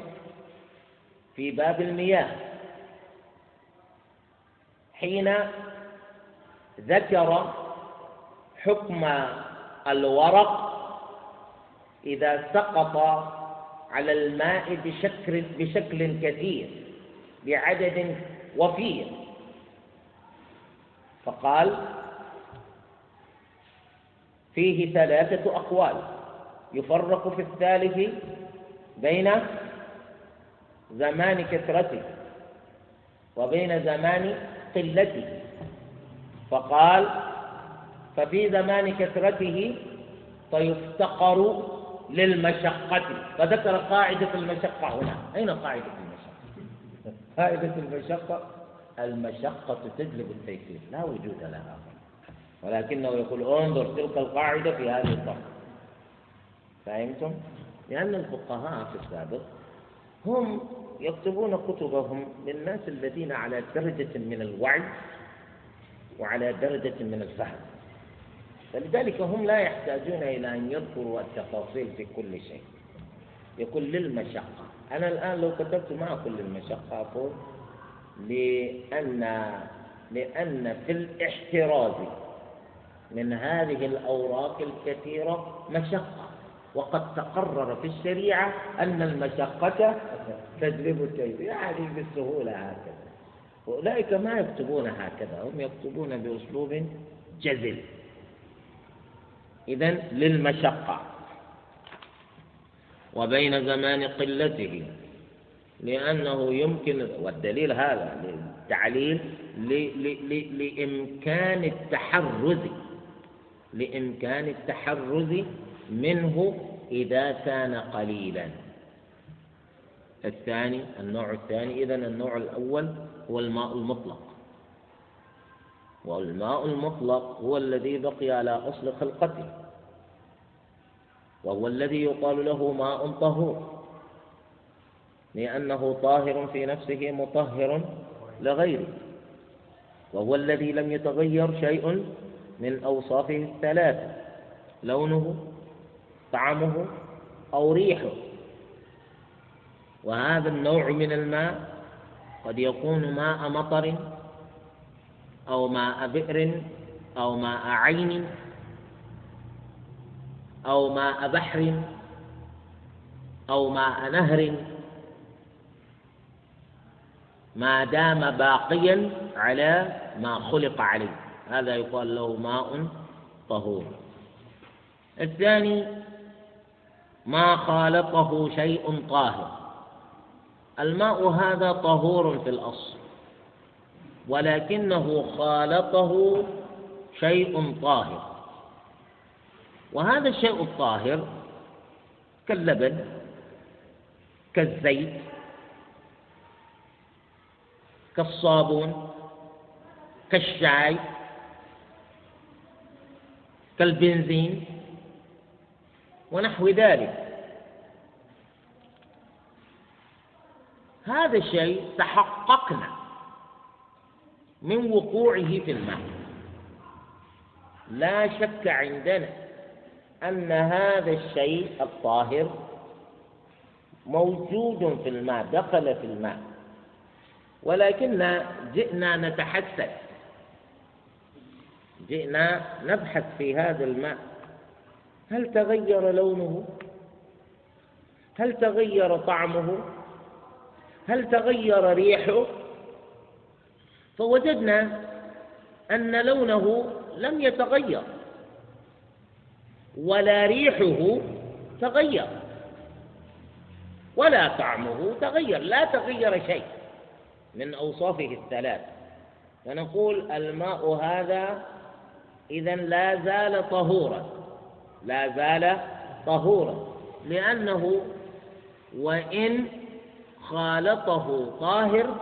في باب المياه. حين ذكر حكم الورق إذا سقط على الماء بشكل بشكل كثير بعدد وفير. فقال فيه ثلاثة أقوال. يفرق في الثالث بين زمان كثرته وبين زمان قلته. فقال ففي زمان كثرته فيفتقر للمشقة. فذكر قاعدة المشقة هنا. أين قاعدة المشقة؟ قاعدة المشقة المشقة تجلب التيسير. لا وجود لها. ولكنه يقول انظر تلك القاعدة في هذه الطرح فهمتم؟ لأن الفقهاء في السابق هم يكتبون كتبهم للناس الذين على درجة من الوعي وعلى درجة من الفهم. فلذلك هم لا يحتاجون إلى أن يذكروا التفاصيل في كل شيء. يقول للمشقة. أنا الآن لو كتبت ما كل المشقة أقول لأن لأن في الاحتراز من هذه الأوراق الكثيرة مشقة. وقد تقرر في الشريعة أن المشقة تجلب التيسير يعني بالسهولة هكذا. وأولئك ما يكتبون هكذا هم يكتبون بأسلوب جزل. إذا للمشقة. وبين زمان قلته لأنه يمكن والدليل هذا التعليل لإمكان التحرز. لإمكان التحرز منه إذا كان قليلا. الثاني النوع الثاني إذا النوع الأول هو الماء المطلق. والماء المطلق هو الذي بقي على أصل خلقته. وهو الذي يقال له ماء طهور. لأنه طاهر في نفسه مطهر لغيره. وهو الذي لم يتغير شيء من أوصافه الثلاثة لونه طعمه أو ريحه. وهذا النوع من الماء قد يكون ماء مطر أو ماء بئر أو ماء عين أو ماء بحر أو ماء نهر. ما دام باقيا على ما خلق عليه. هذا يقال له ماء طهور. الثاني ما خالطه شيء طاهر. الماء هذا طهور في الأصل ولكنه خالطه شيء طاهر. وهذا الشيء الطاهر كاللبن كالزيت كالصابون كالشاي كالبنزين ونحو ذلك. هذا الشيء تحققنا من وقوعه في الماء لا شك عندنا أن هذا الشيء الطاهر موجود في الماء دخل في الماء. ولكننا جئنا نتحسس جئنا نبحث في هذا الماء. هل تغير لونه؟ هل تغير طعمه؟ هل تغير ريحه؟ فوجدنا أن لونه لم يتغير ولا ريحه تغير ولا طعمه تغير لا تغير شيء من أوصافه الثلاث. فنقول الماء هذا إذا لا زال طهورا. لا زال طهورا. لأنه وإن خالطه طاهر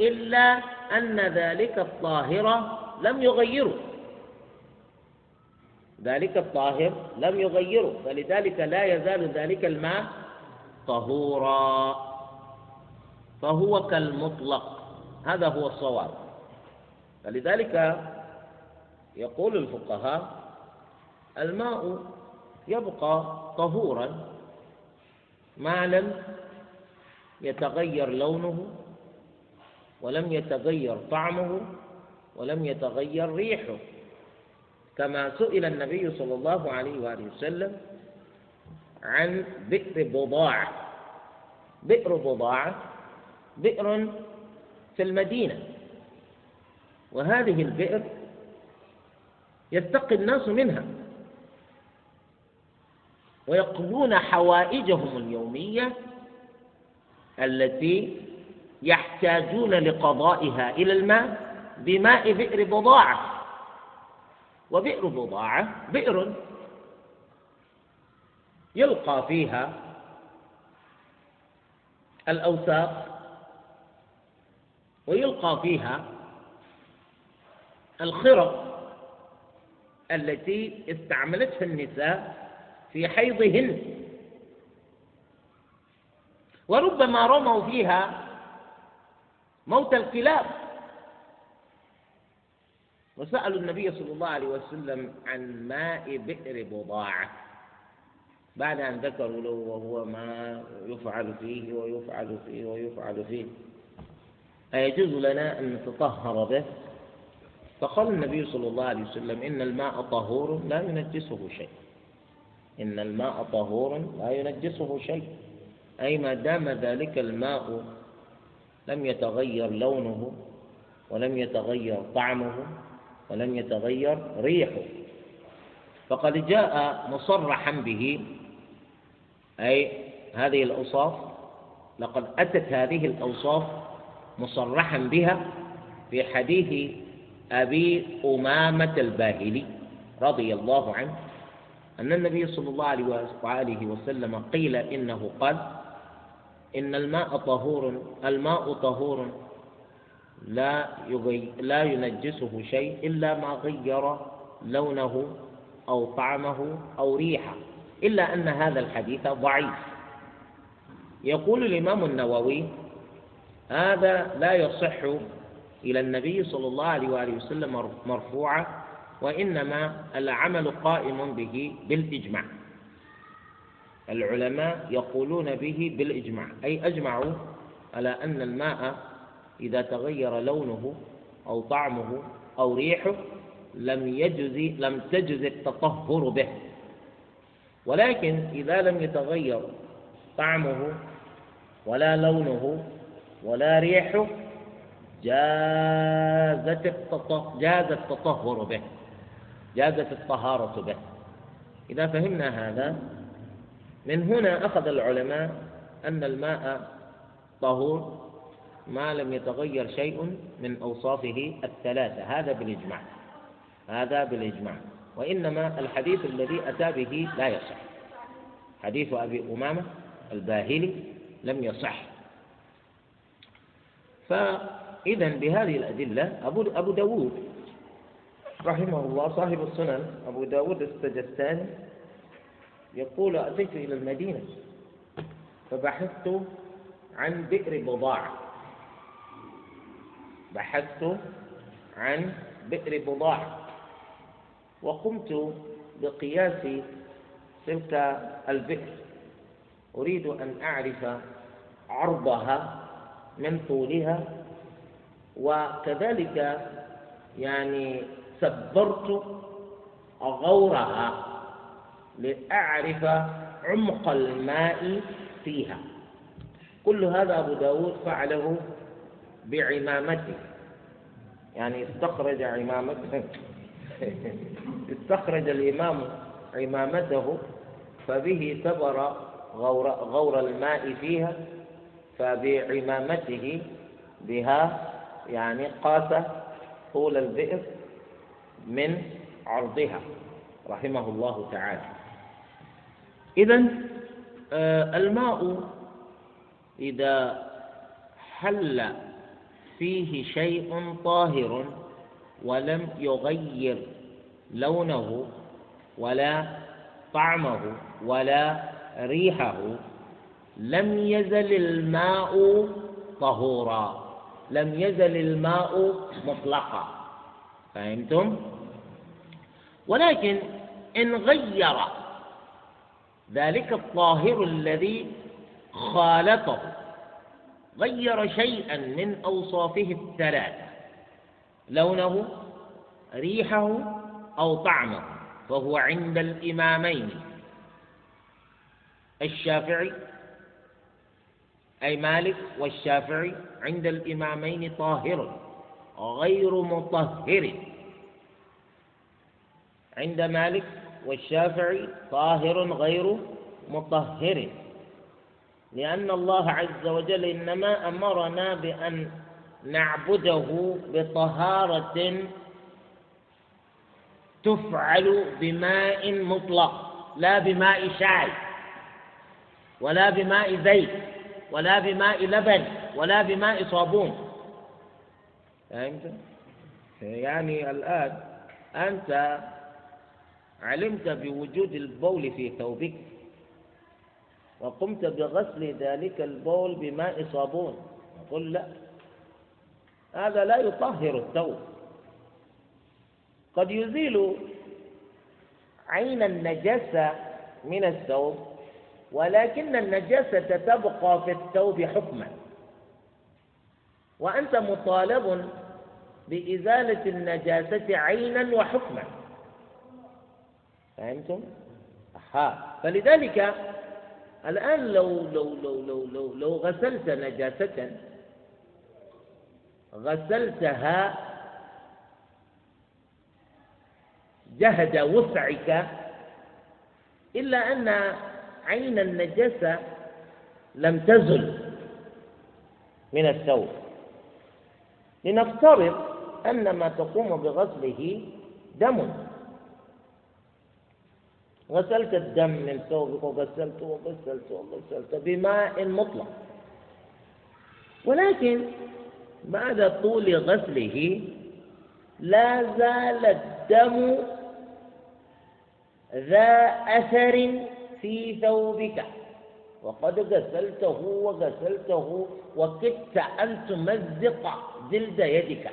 إلا أن ذلك الطاهر لم يغيره. ذلك الطاهر لم يغيره فلذلك لا يزال ذلك الماء طهورا. فهو كالمطلق هذا هو الصواب. فلذلك يقول الفقهاء الماء يبقى طهورا ما لم يتغير لونه ولم يتغير طعمه ولم يتغير ريحه. كما سئل النبي صلى الله عليه وآله وسلم عن بئر بضاعة. بئر بضاعة بئر في المدينة. وهذه البئر يتقي الناس منها. ويقضون حوائجهم اليومية التي يحتاجون لقضائها إلى الماء بماء بئر بضاعة. وبئر بضاعة بئر يلقى فيها الأوساخ ويلقى فيها الخرق التي استعملتها النساء في حيضهن. وربما رموا فيها موت الكلاب. وسألوا النبي صلى الله عليه وسلم عن ماء بئر بضاعة. بعد أن ذكروا له وهو ما يفعل فيه ويفعل فيه ويفعل فيه. أيجوز لنا أن نتطهر به؟ فقال النبي صلى الله عليه وسلم إن الماء طهور لا ينجسه شيء. إن الماء طهور لا ينجسه شيء. أي ما دام ذلك الماء لم يتغير لونه ولم يتغير طعمه ولم يتغير ريحه. فقد جاء مصرحا به أي هذه الأوصاف لقد أتت هذه الأوصاف مصرحا بها في حديث أبي أمامة الباهلي رضي الله عنه. أن النبي صلى الله عليه وسلم قيل إنه قال إن الماء طهور الماء طهور لا يغي لا ينجسه شيء إلا ما غير لونه أو طعمه أو ريحه إلا أن هذا الحديث ضعيف. يقول الإمام النووي هذا لا يصح إلى النبي صلى الله عليه وآله وسلم مرفوعا وإنما العمل قائم به بالإجماع. العلماء يقولون به بالإجماع. أي أجمعوا على أن الماء إذا تغير لونه أو طعمه أو ريحه لم يجز لم تجز التطهر به. ولكن إذا لم يتغير طعمه ولا لونه ولا ريحه جاز التطهر به. جازت الطهارة به. إذا فهمنا هذا من هنا أخذ العلماء أن الماء طهور ما لم يتغير شيء من أوصافه الثلاثة. هذا بالإجماع. هذا بالإجماع. وإنما الحديث الذي أتى به لا يصح. حديث أبي أمامة الباهلي لم يصح. فإذا بهذه الأدلة أبو أبو داود رحمه الله صاحب السنن أبو داود السجستاني يقول أتيت إلى المدينة فبحثت عن بئر بضاعة. بحثت عن بئر بضاعة. وقمت بقياس تلك البئر. أريد أن أعرف عرضها من طولها. وكذلك يعني سبرت غورها لأعرف عمق الماء فيها. كل هذا أبو داود فعله بعمامته. يعني استخرج عمامته. [laughs] استخرج الإمام عمامته فبه سبر غور, غور الماء فيها فبعمامته بها يعني قاس طول البئر. من عرضها رحمه الله تعالى. إذا آه، الماء إذا حل فيه شيء طاهر ولم يغير لونه ولا طعمه ولا ريحه لم يزل الماء طهورا لم يزل الماء مطلقا. فهمتم؟ ولكن إن غير ذلك الطاهر الذي خالطه غير شيئا من أوصافه الثلاثة لونه ريحه أو طعمه فهو عند الإمامين. الشافعي أي مالك والشافعي عند الإمامين طاهر غير مطهر. عند مالك والشافعي طاهر غير مطهر لأن الله عز وجل إنما أمرنا بأن نعبده بطهارة تفعل بماء مطلق لا بماء شاي ولا بماء زيت ولا بماء لبن ولا بماء صابون فهمت؟ يعني الآن أنت علمت بوجود البول في ثوبك وقمت بغسل ذلك البول بماء صابون. نقول لا هذا لا يطهر الثوب. قد يزيل عين النجاسة من الثوب ولكن النجاسة تبقى في الثوب حكما. وأنت مطالب بإزالة النجاسة عينا وحكما. فهمتم؟ أها. فلذلك الآن لو لو لو لو لو, لو غسلت نجاسة غسلتها جهد وسعك إلا أن عين النجاسة لم تزل من الثوب. لنفترض أن ما تقوم بغسله دم. غسلت الدم من ثوبك وغسلته وغسلته وغسلته بماء مطلق. ولكن بعد طول غسله لا زال الدم ذا أثر في ثوبك. وقد غسلته وغسلته وكدت أن تمزق جلد يدك.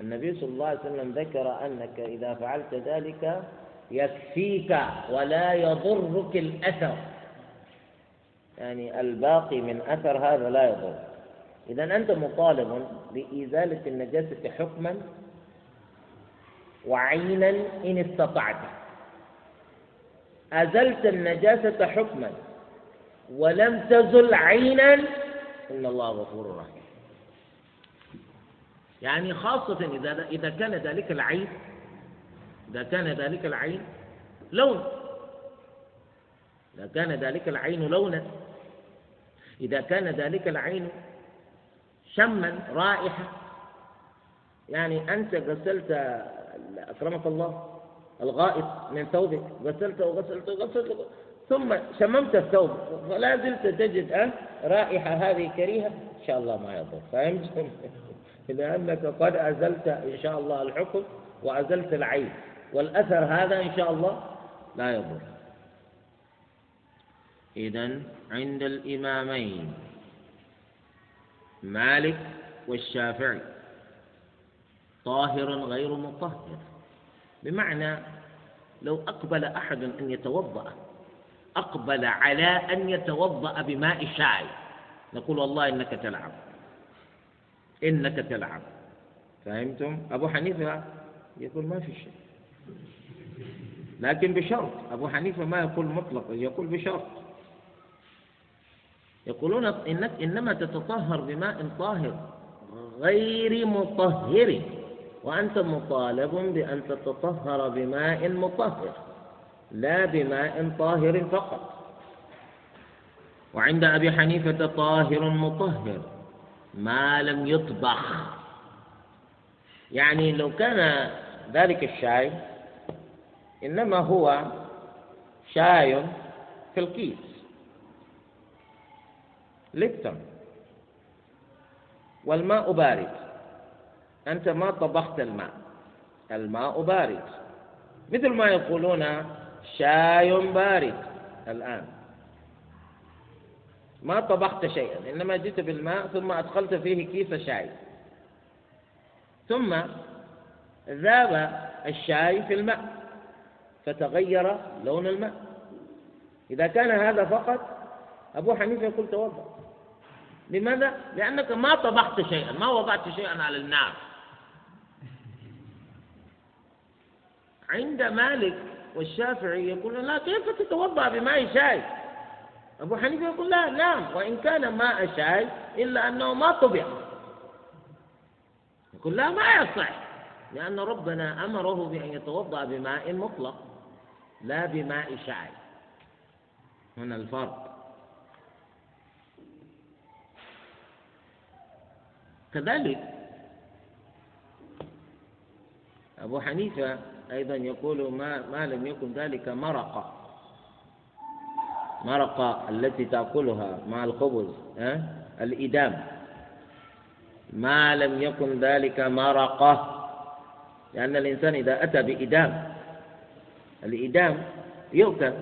النبي صلى الله عليه وسلم ذكر أنك إذا فعلت ذلك يكفيك ولا يضرك الأثر. يعني الباقي من أثر هذا لا يضر. إذا أنت مطالب بإزالة النجاسة حكما وعينا إن استطعت. أزلت النجاسة حكما ولم تزل عينا إن الله غفور رحيم. يعني خاصة إذا إذا كان ذلك العين إذا كان ذلك العين لون. إذا كان ذلك العين لونا إذا كان ذلك العين شما رائحة. يعني أنت غسلت أكرمك الله الغائط من ثوبك غسلته وغسلته وغسلته ثم شممت الثوب فلا زلت تجد أه رائحة هذه كريهة. إن شاء الله ما يضر. فهمت؟ لأنك قد أزلت إن شاء الله الحكم وأزلت العين. والأثر هذا إن شاء الله لا يضر. إذا عند الإمامين مالك والشافعي طاهر غير مطهر. بمعنى لو أقبل أحد أن يتوضأ أقبل على أن يتوضأ بماء شاي نقول والله إنك تلعب. إنك تلعب. فهمتم؟ أبو حنيفة يقول ما في شيء. لكن بشرط أبو حنيفة ما يقول مطلقا يقول بشرط. يقولون إنك إنما تتطهر بماء طاهر غير مطهر وأنت مطالب بأن تتطهر بماء مطهر لا بماء طاهر فقط. وعند أبي حنيفة طاهر مطهر. ما لم يطبخ. يعني لو كان ذلك الشاي إنما هو شاي في الكيس. ليبتون والماء بارد. أنت ما طبخت الماء. الماء بارد. مثل ما يقولون شاي بارد الآن. ما طبخت شيئا إنما جئت بالماء ثم أدخلت فيه كيس شاي ثم ذاب الشاي في الماء فتغير لون الماء. إذا كان هذا فقط أبو حنيفة يقول توضأ. لماذا؟ لأنك ما طبخت شيئا ما وضعت شيئا على النار. عند مالك والشافعي يقولون لا كيف تتوضأ بماء شاي؟ أبو حنيفة يقول لا نعم وإن كان ماء شاي إلا أنه ما طبع. يقول لا ما يصح لأن ربنا أمره بأن يتوضأ بماء مطلق لا بماء شاي هنا الفرق. كذلك أبو حنيفة أيضا يقول ما, ما لم يكن ذلك مرقة. مرقة التي تأكلها مع الخبز أه؟ الإدام. ما لم يكن ذلك مرقة لأن الإنسان إذا أتى بإدام الإدام يؤكل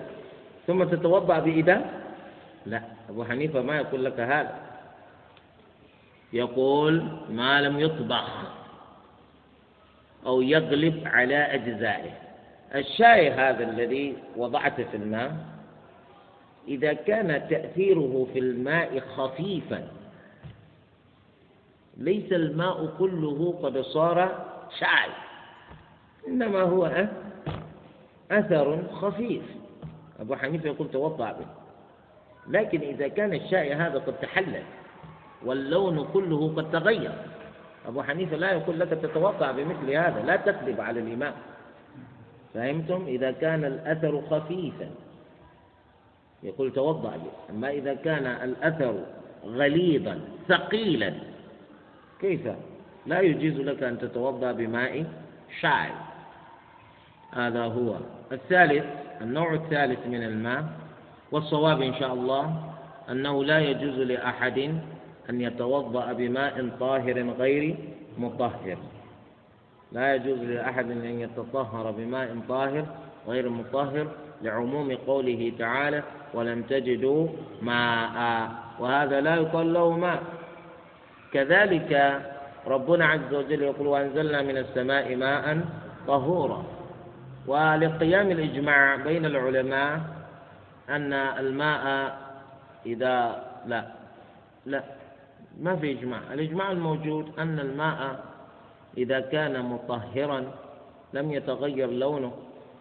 ثم تتوضأ بإدام؟ لا. أبو حنيفة ما يقول لك هذا. يقول ما لم يطبخ أو يغلب على أجزائه. الشاي هذا الذي وضعته في الماء إذا كان تأثيره في الماء خفيفا. ليس الماء كله قد صار شاي إنما هو أثر خفيف. أبو حنيفة يقول توضع به. لكن إذا كان الشاي هذا قد تحلل واللون كله قد تغير أبو حنيفة لا يقول لك تتوقع بمثل هذا لا تكذب على الإمام فهمتم؟ إذا كان الأثر خفيفا. يقول توضأ به أما إذا كان الأثر غليظا ثقيلا كيف؟ لا يجوز لك أن تتوضأ بماء شاعر هذا هو. الثالث النوع الثالث من الماء والصواب إن شاء الله أنه لا يجوز لأحد أن يتوضأ بماء طاهر غير مطهر. لا يجوز لأحد أن يتطهر بماء طاهر غير مطهر لعموم قوله تعالى ولم تجدوا ماء. وهذا لا يقال له ماء. كذلك ربنا عز وجل يقول وأنزلنا من السماء ماء طهورا. ولقيام الإجماع بين العلماء أن الماء إذا لا لا ما في إجماع. الإجماع الموجود أن الماء إذا كان مطهرا لم يتغير لونه.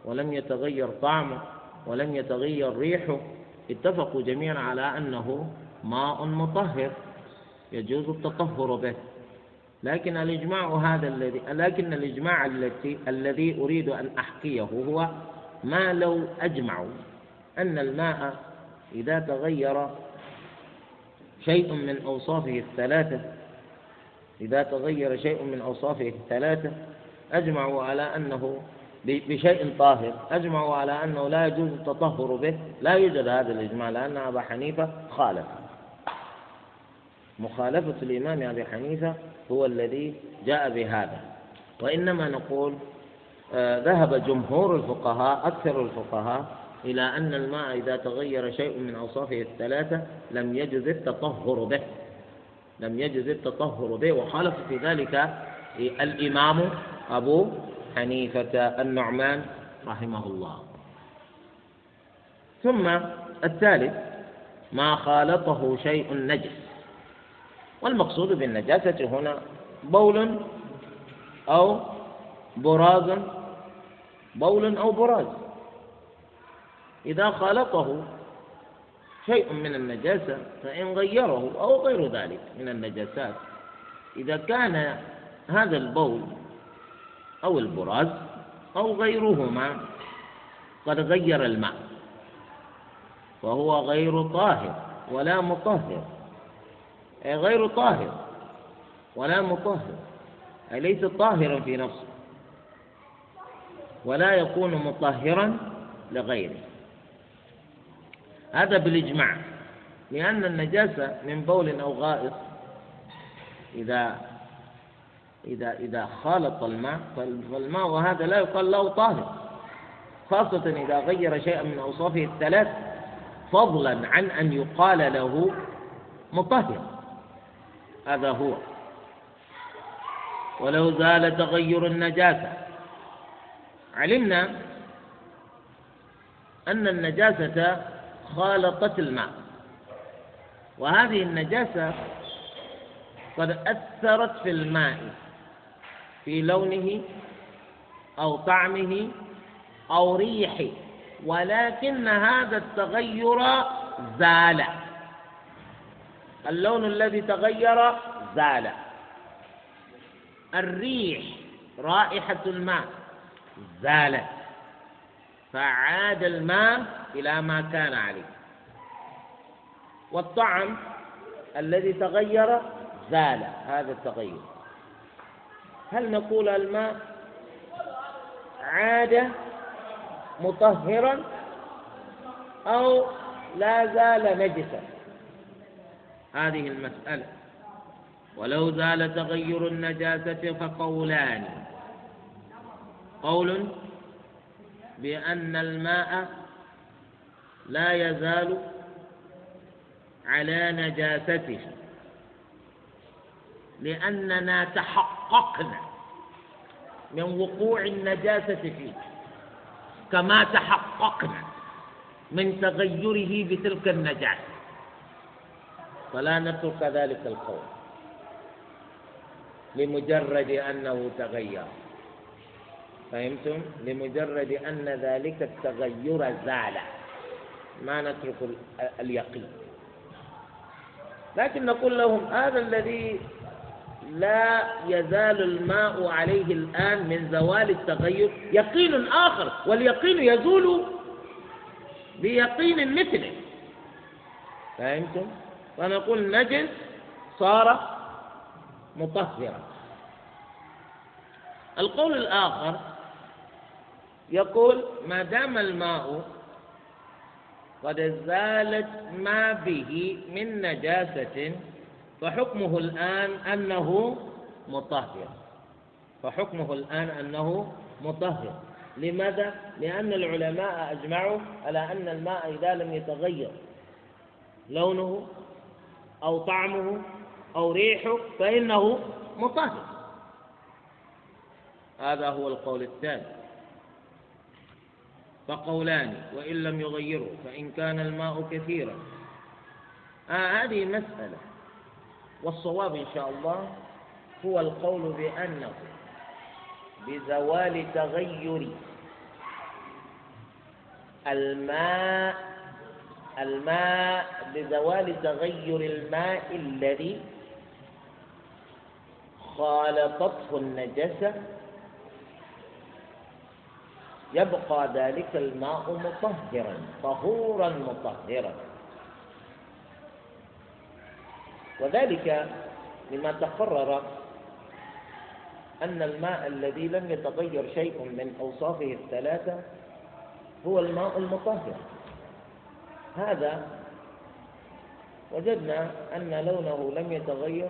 ولم يتغير طعمه ولم يتغير ريحه. اتفقوا جميعا على أنه ماء مطهر يجوز التطهر به. لكن الإجماع هذا الذي لكن الإجماع التي الذي أريد أن أحكيه هو ما لو أجمعوا أن الماء إذا تغير شيء من أوصافه الثلاثة إذا تغير شيء من أوصافه الثلاثة أجمعوا على أنه بشيء طاهر. أجمعوا على أنه لا يجوز التطهر به. لا يوجد هذا الإجماع لأن أبا حنيفة خالف مخالفة الإمام أبي حنيفة هو الذي جاء بهذا. وإنما نقول آه ذهب جمهور الفقهاء أكثر الفقهاء إلى أن الماء إذا تغير شيء من أوصافه الثلاثة لم يجز التطهر به. لم يجز التطهر به. وخالف في ذلك الإمام أبو حنيفة النعمان رحمه الله. ثم الثالث ما خالطه شيء نجس. والمقصود بالنجاسة هنا بول أو براز بول أو براز. إذا خالطه شيء من النجاسة فإن غيره أو غير ذلك من النجاسات. إذا كان هذا البول أو البراز أو غيرهما. قد غير الماء. وهو غير طاهر ولا مطهر. أي غير طاهر ولا مطهر. أي ليس طاهرا في نفسه. ولا يكون مطهرا لغيره. هذا بالإجماع. لأن النجاسة من بول أو غائط إذا إذا إذا خالط الماء فالماء وهذا لا يقال له طاهر. خاصة إذا غير شيئا من أوصافه الثلاث فضلا عن أن يقال له مطهر. هذا هو. ولو زال تغير النجاسة. علمنا أن النجاسة خالطت الماء. وهذه النجاسة قد أثرت في الماء. في لونه أو طعمه أو ريحه ولكن هذا التغير زال. اللون الذي تغير زال. الريح رائحة الماء زالت فعاد الماء إلى ما كان عليه. والطعم الذي تغير زال هذا التغير. هل نقول الماء عاد مطهرا أو لا زال نجسا؟ هذه المسألة. ولو زال تغير النجاسة فقولان. قول بأن الماء لا يزال على نجاسته. لأننا تحققنا من وقوع النجاسة فيه كما تحققنا من تغيره بتلك النجاسة. فلا نترك ذلك القول لمجرد أنه تغير. فهمتم؟ لمجرد أن ذلك التغير زال. ما نترك اليقين. لكن نقول لهم هذا الذي لا يزال الماء عليه الآن من زوال التغير يقين آخر واليقين يزول بيقين مثله فهمتم؟ فنقول نجس صار مطهرا القول الآخر يقول ما دام الماء قد زالت ما به من نجاسة فحكمه الآن أنه مطهر. فحكمه الآن أنه مطهر. لماذا؟ لأن العلماء أجمعوا على أن الماء إذا لم يتغير لونه أو طعمه أو ريحه فإنه مطهر. هذا هو القول الثاني. فقولان وإن لم يغيروا فإن كان الماء كثيرا. آه هذه مسألة. والصواب إن شاء الله هو القول بأنه بزوال تغير الماء الماء بزوال تغير الماء الذي خالطته النجسة. يبقى ذلك الماء مطهرا طهورا مطهرا. وذلك لما تقرر أن الماء الذي لم يتغير شيء من أوصافه الثلاثة هو الماء المطهر. هذا وجدنا أن لونه لم يتغير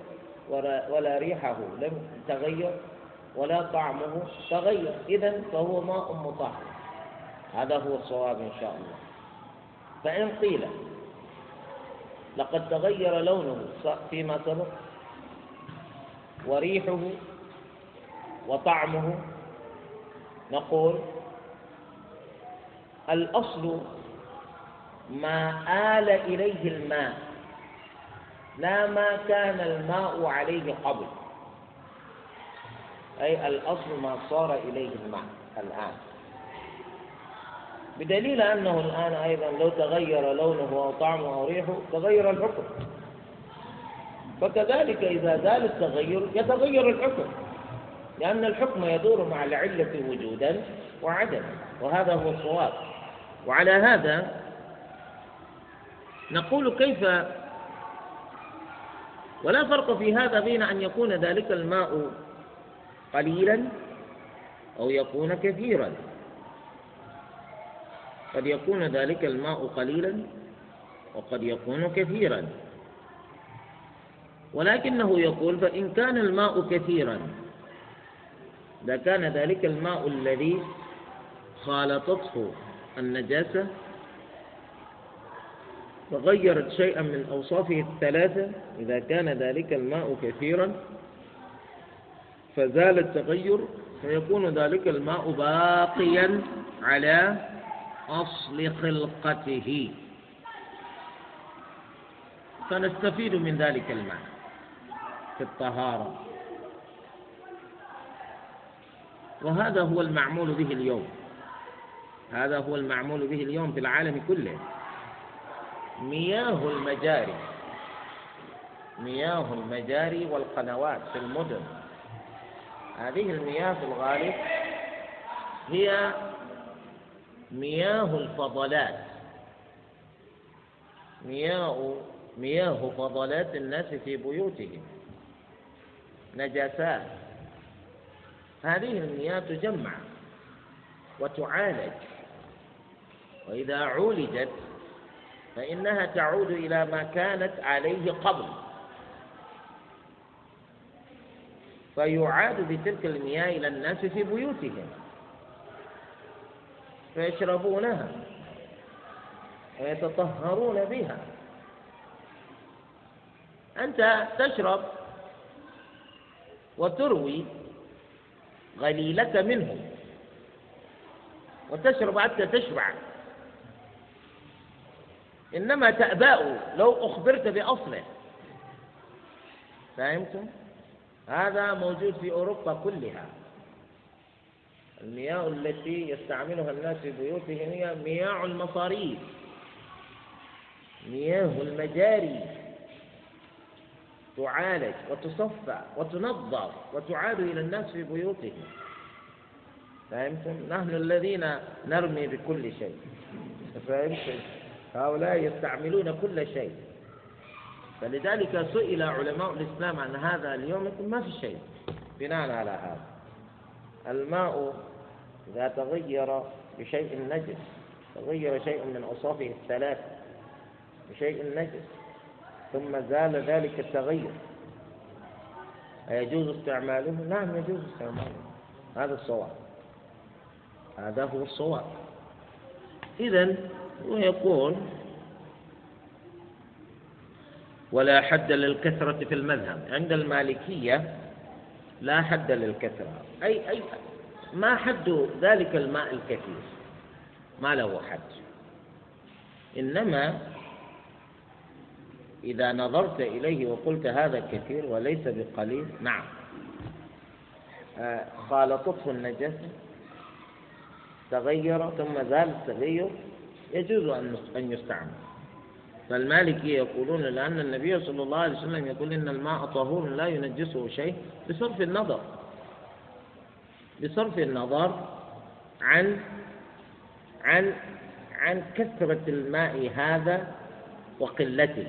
ولا ريحه لم تغير ولا طعمه تغير. إذا فهو ماء مطهر. هذا هو الصواب إن شاء الله. فإن قيل لقد تغير لونه فيما سبق. وريحه وطعمه. نقول الأصل ما آل إليه الماء لا ما كان الماء عليه قبل. أي الأصل ما صار إليه الماء الآن. بدليل أنه الآن أيضا لو تغير لونه أو طعمه أو ريحه تغير الحكم. فكذلك إذا زال التغير يتغير الحكم. لأن الحكم يدور مع العلة وجودا وعدما. وهذا هو الصواب. وعلى هذا نقول كيف ولا فرق في هذا بين أن يكون ذلك الماء قليلا أو يكون كثيرا. قد يكون ذلك الماء قليلا وقد يكون كثيرا. ولكنه يقول فإن كان الماء كثيرا إذا كان ذلك الماء الذي خالطته النجاسة فغيرت شيئا من أوصافه الثلاثة إذا كان ذلك الماء كثيرا فزال التغير فيكون ذلك الماء باقيا على أصل خلقته. فنستفيد من ذلك الماء في الطهارة. وهذا هو المعمول به اليوم. هذا هو المعمول به اليوم في العالم كله. مياه المجاري. مياه المجاري والقنوات في المدن. هذه المياه في الغالب هي مياه الفضلات. مياه مياه فضلات الناس في بيوتهم. نجاسات. هذه المياه تجمع وتعالج. وإذا عولجت فإنها تعود إلى ما كانت عليه قبل. فيعاد بتلك المياه إلى الناس في بيوتهم. فيشربونها ويتطهرون بها. أنت تشرب وتروي غليلك منه وتشرب حتى تشبع. إنما تأباء لو أخبرت بأصله. فهمتم؟ هذا موجود في أوروبا كلها. المياه التي يستعملها الناس في بيوتهم هي مياه المصاريف. مياه المجاري. تعالج وتصفى وتنظف وتعاد إلى الناس في بيوتهم. فهمتم؟ نحن الذين نرمي بكل شيء. فهمتم؟ هؤلاء يستعملون كل شيء. فلذلك سئل علماء الإسلام عن هذا اليوم ما في شيء. بناء على هذا. الماء إذا تغير بشيء نجس تغير شيء من أوصافه الثلاثة بشيء نجس ثم زال ذلك التغير أيجوز استعماله؟ نعم يجوز استعماله. هذا الصواب. هذا هو الصواب. إذا هو يقول ولا حد للكثرة في المذهب. عند المالكية لا حد للكثرة. أي أي ما حد ذلك الماء الكثير. ما له حد. إنما إذا نظرت إليه وقلت هذا كثير وليس بقليل نعم. آه، خالطته النجاسة تغير ثم زال التغير يجوز أن يستعمل. فالمالكي يقولون لأن النبي صلى الله عليه وسلم يقول إن الماء طهور لا ينجسه شيء بصرف النظر. بصرف النظر عن عن عن كثرة الماء هذا وقلته.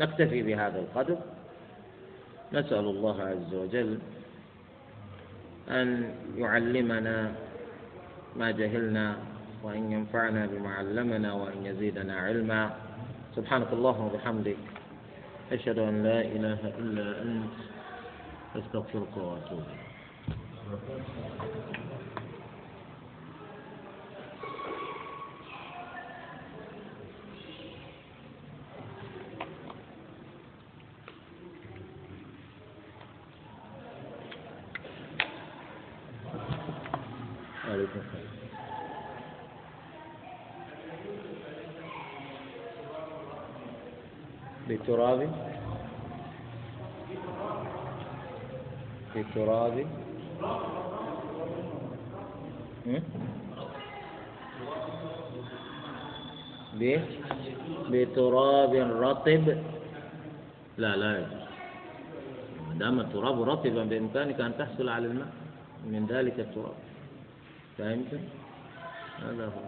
نكتفي بهذا القدر. نسأل الله عز وجل أن يعلمنا ما جهلنا وأن ينفعنا بما علمنا وأن يزيدنا علما. سبحانك اللهم وبحمدك. أشهد أن لا إله إلا أنت. أستغفرك وأتوب عليكم السلام بتراب بتراب بتراب رطب لا لا ما دام التراب رطبا بإمكانك أن تحصل على الماء من ذلك التراب فهمت؟ هذا هو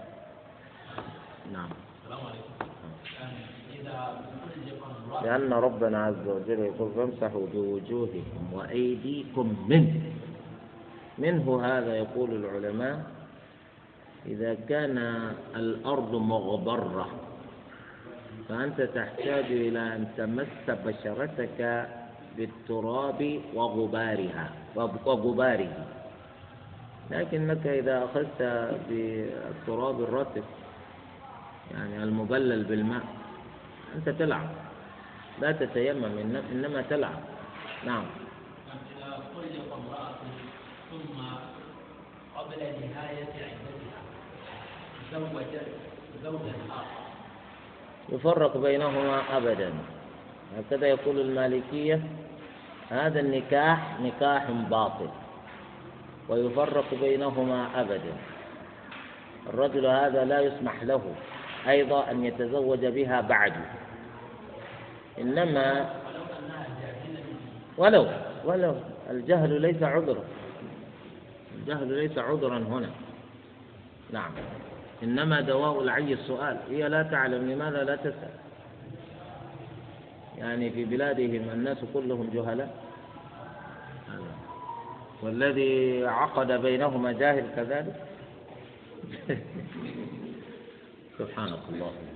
نعم لأن ربنا عز وجل يقول فامسحوا بوجوهكم وأيديكم منه منه هذا يقول العلماء إذا كان الأرض مغبرة فأنت تحتاج إلى أن تمس بشرتك بالتراب وغبارها وغباره لكنك إذا أخذت بالتراب الرطب يعني المبلل بالماء أنت تلعب. لا تتيمم إنما تلعب. نعم إذا طلق امرأة ثم قبل نهاية عدتها زوجت زوجا آخر. يفرق بينهما أبدا. هكذا يقول المالكية هذا النكاح نكاح باطل. ويفرق بينهما أبدا. الرجل هذا لا يسمح له أيضا أن يتزوج بها بعد. إنما ولو ولو الجهل ليس عذرا الجهل ليس عذرا هنا. نعم. إنما دواء العي السؤال. هي لا تعلم لماذا لا تسأل؟ يعني في بلادهم الناس كلهم جهلاء. والذي عقد بينهما جاهل كذلك؟ [laughs] سبحانك اللهم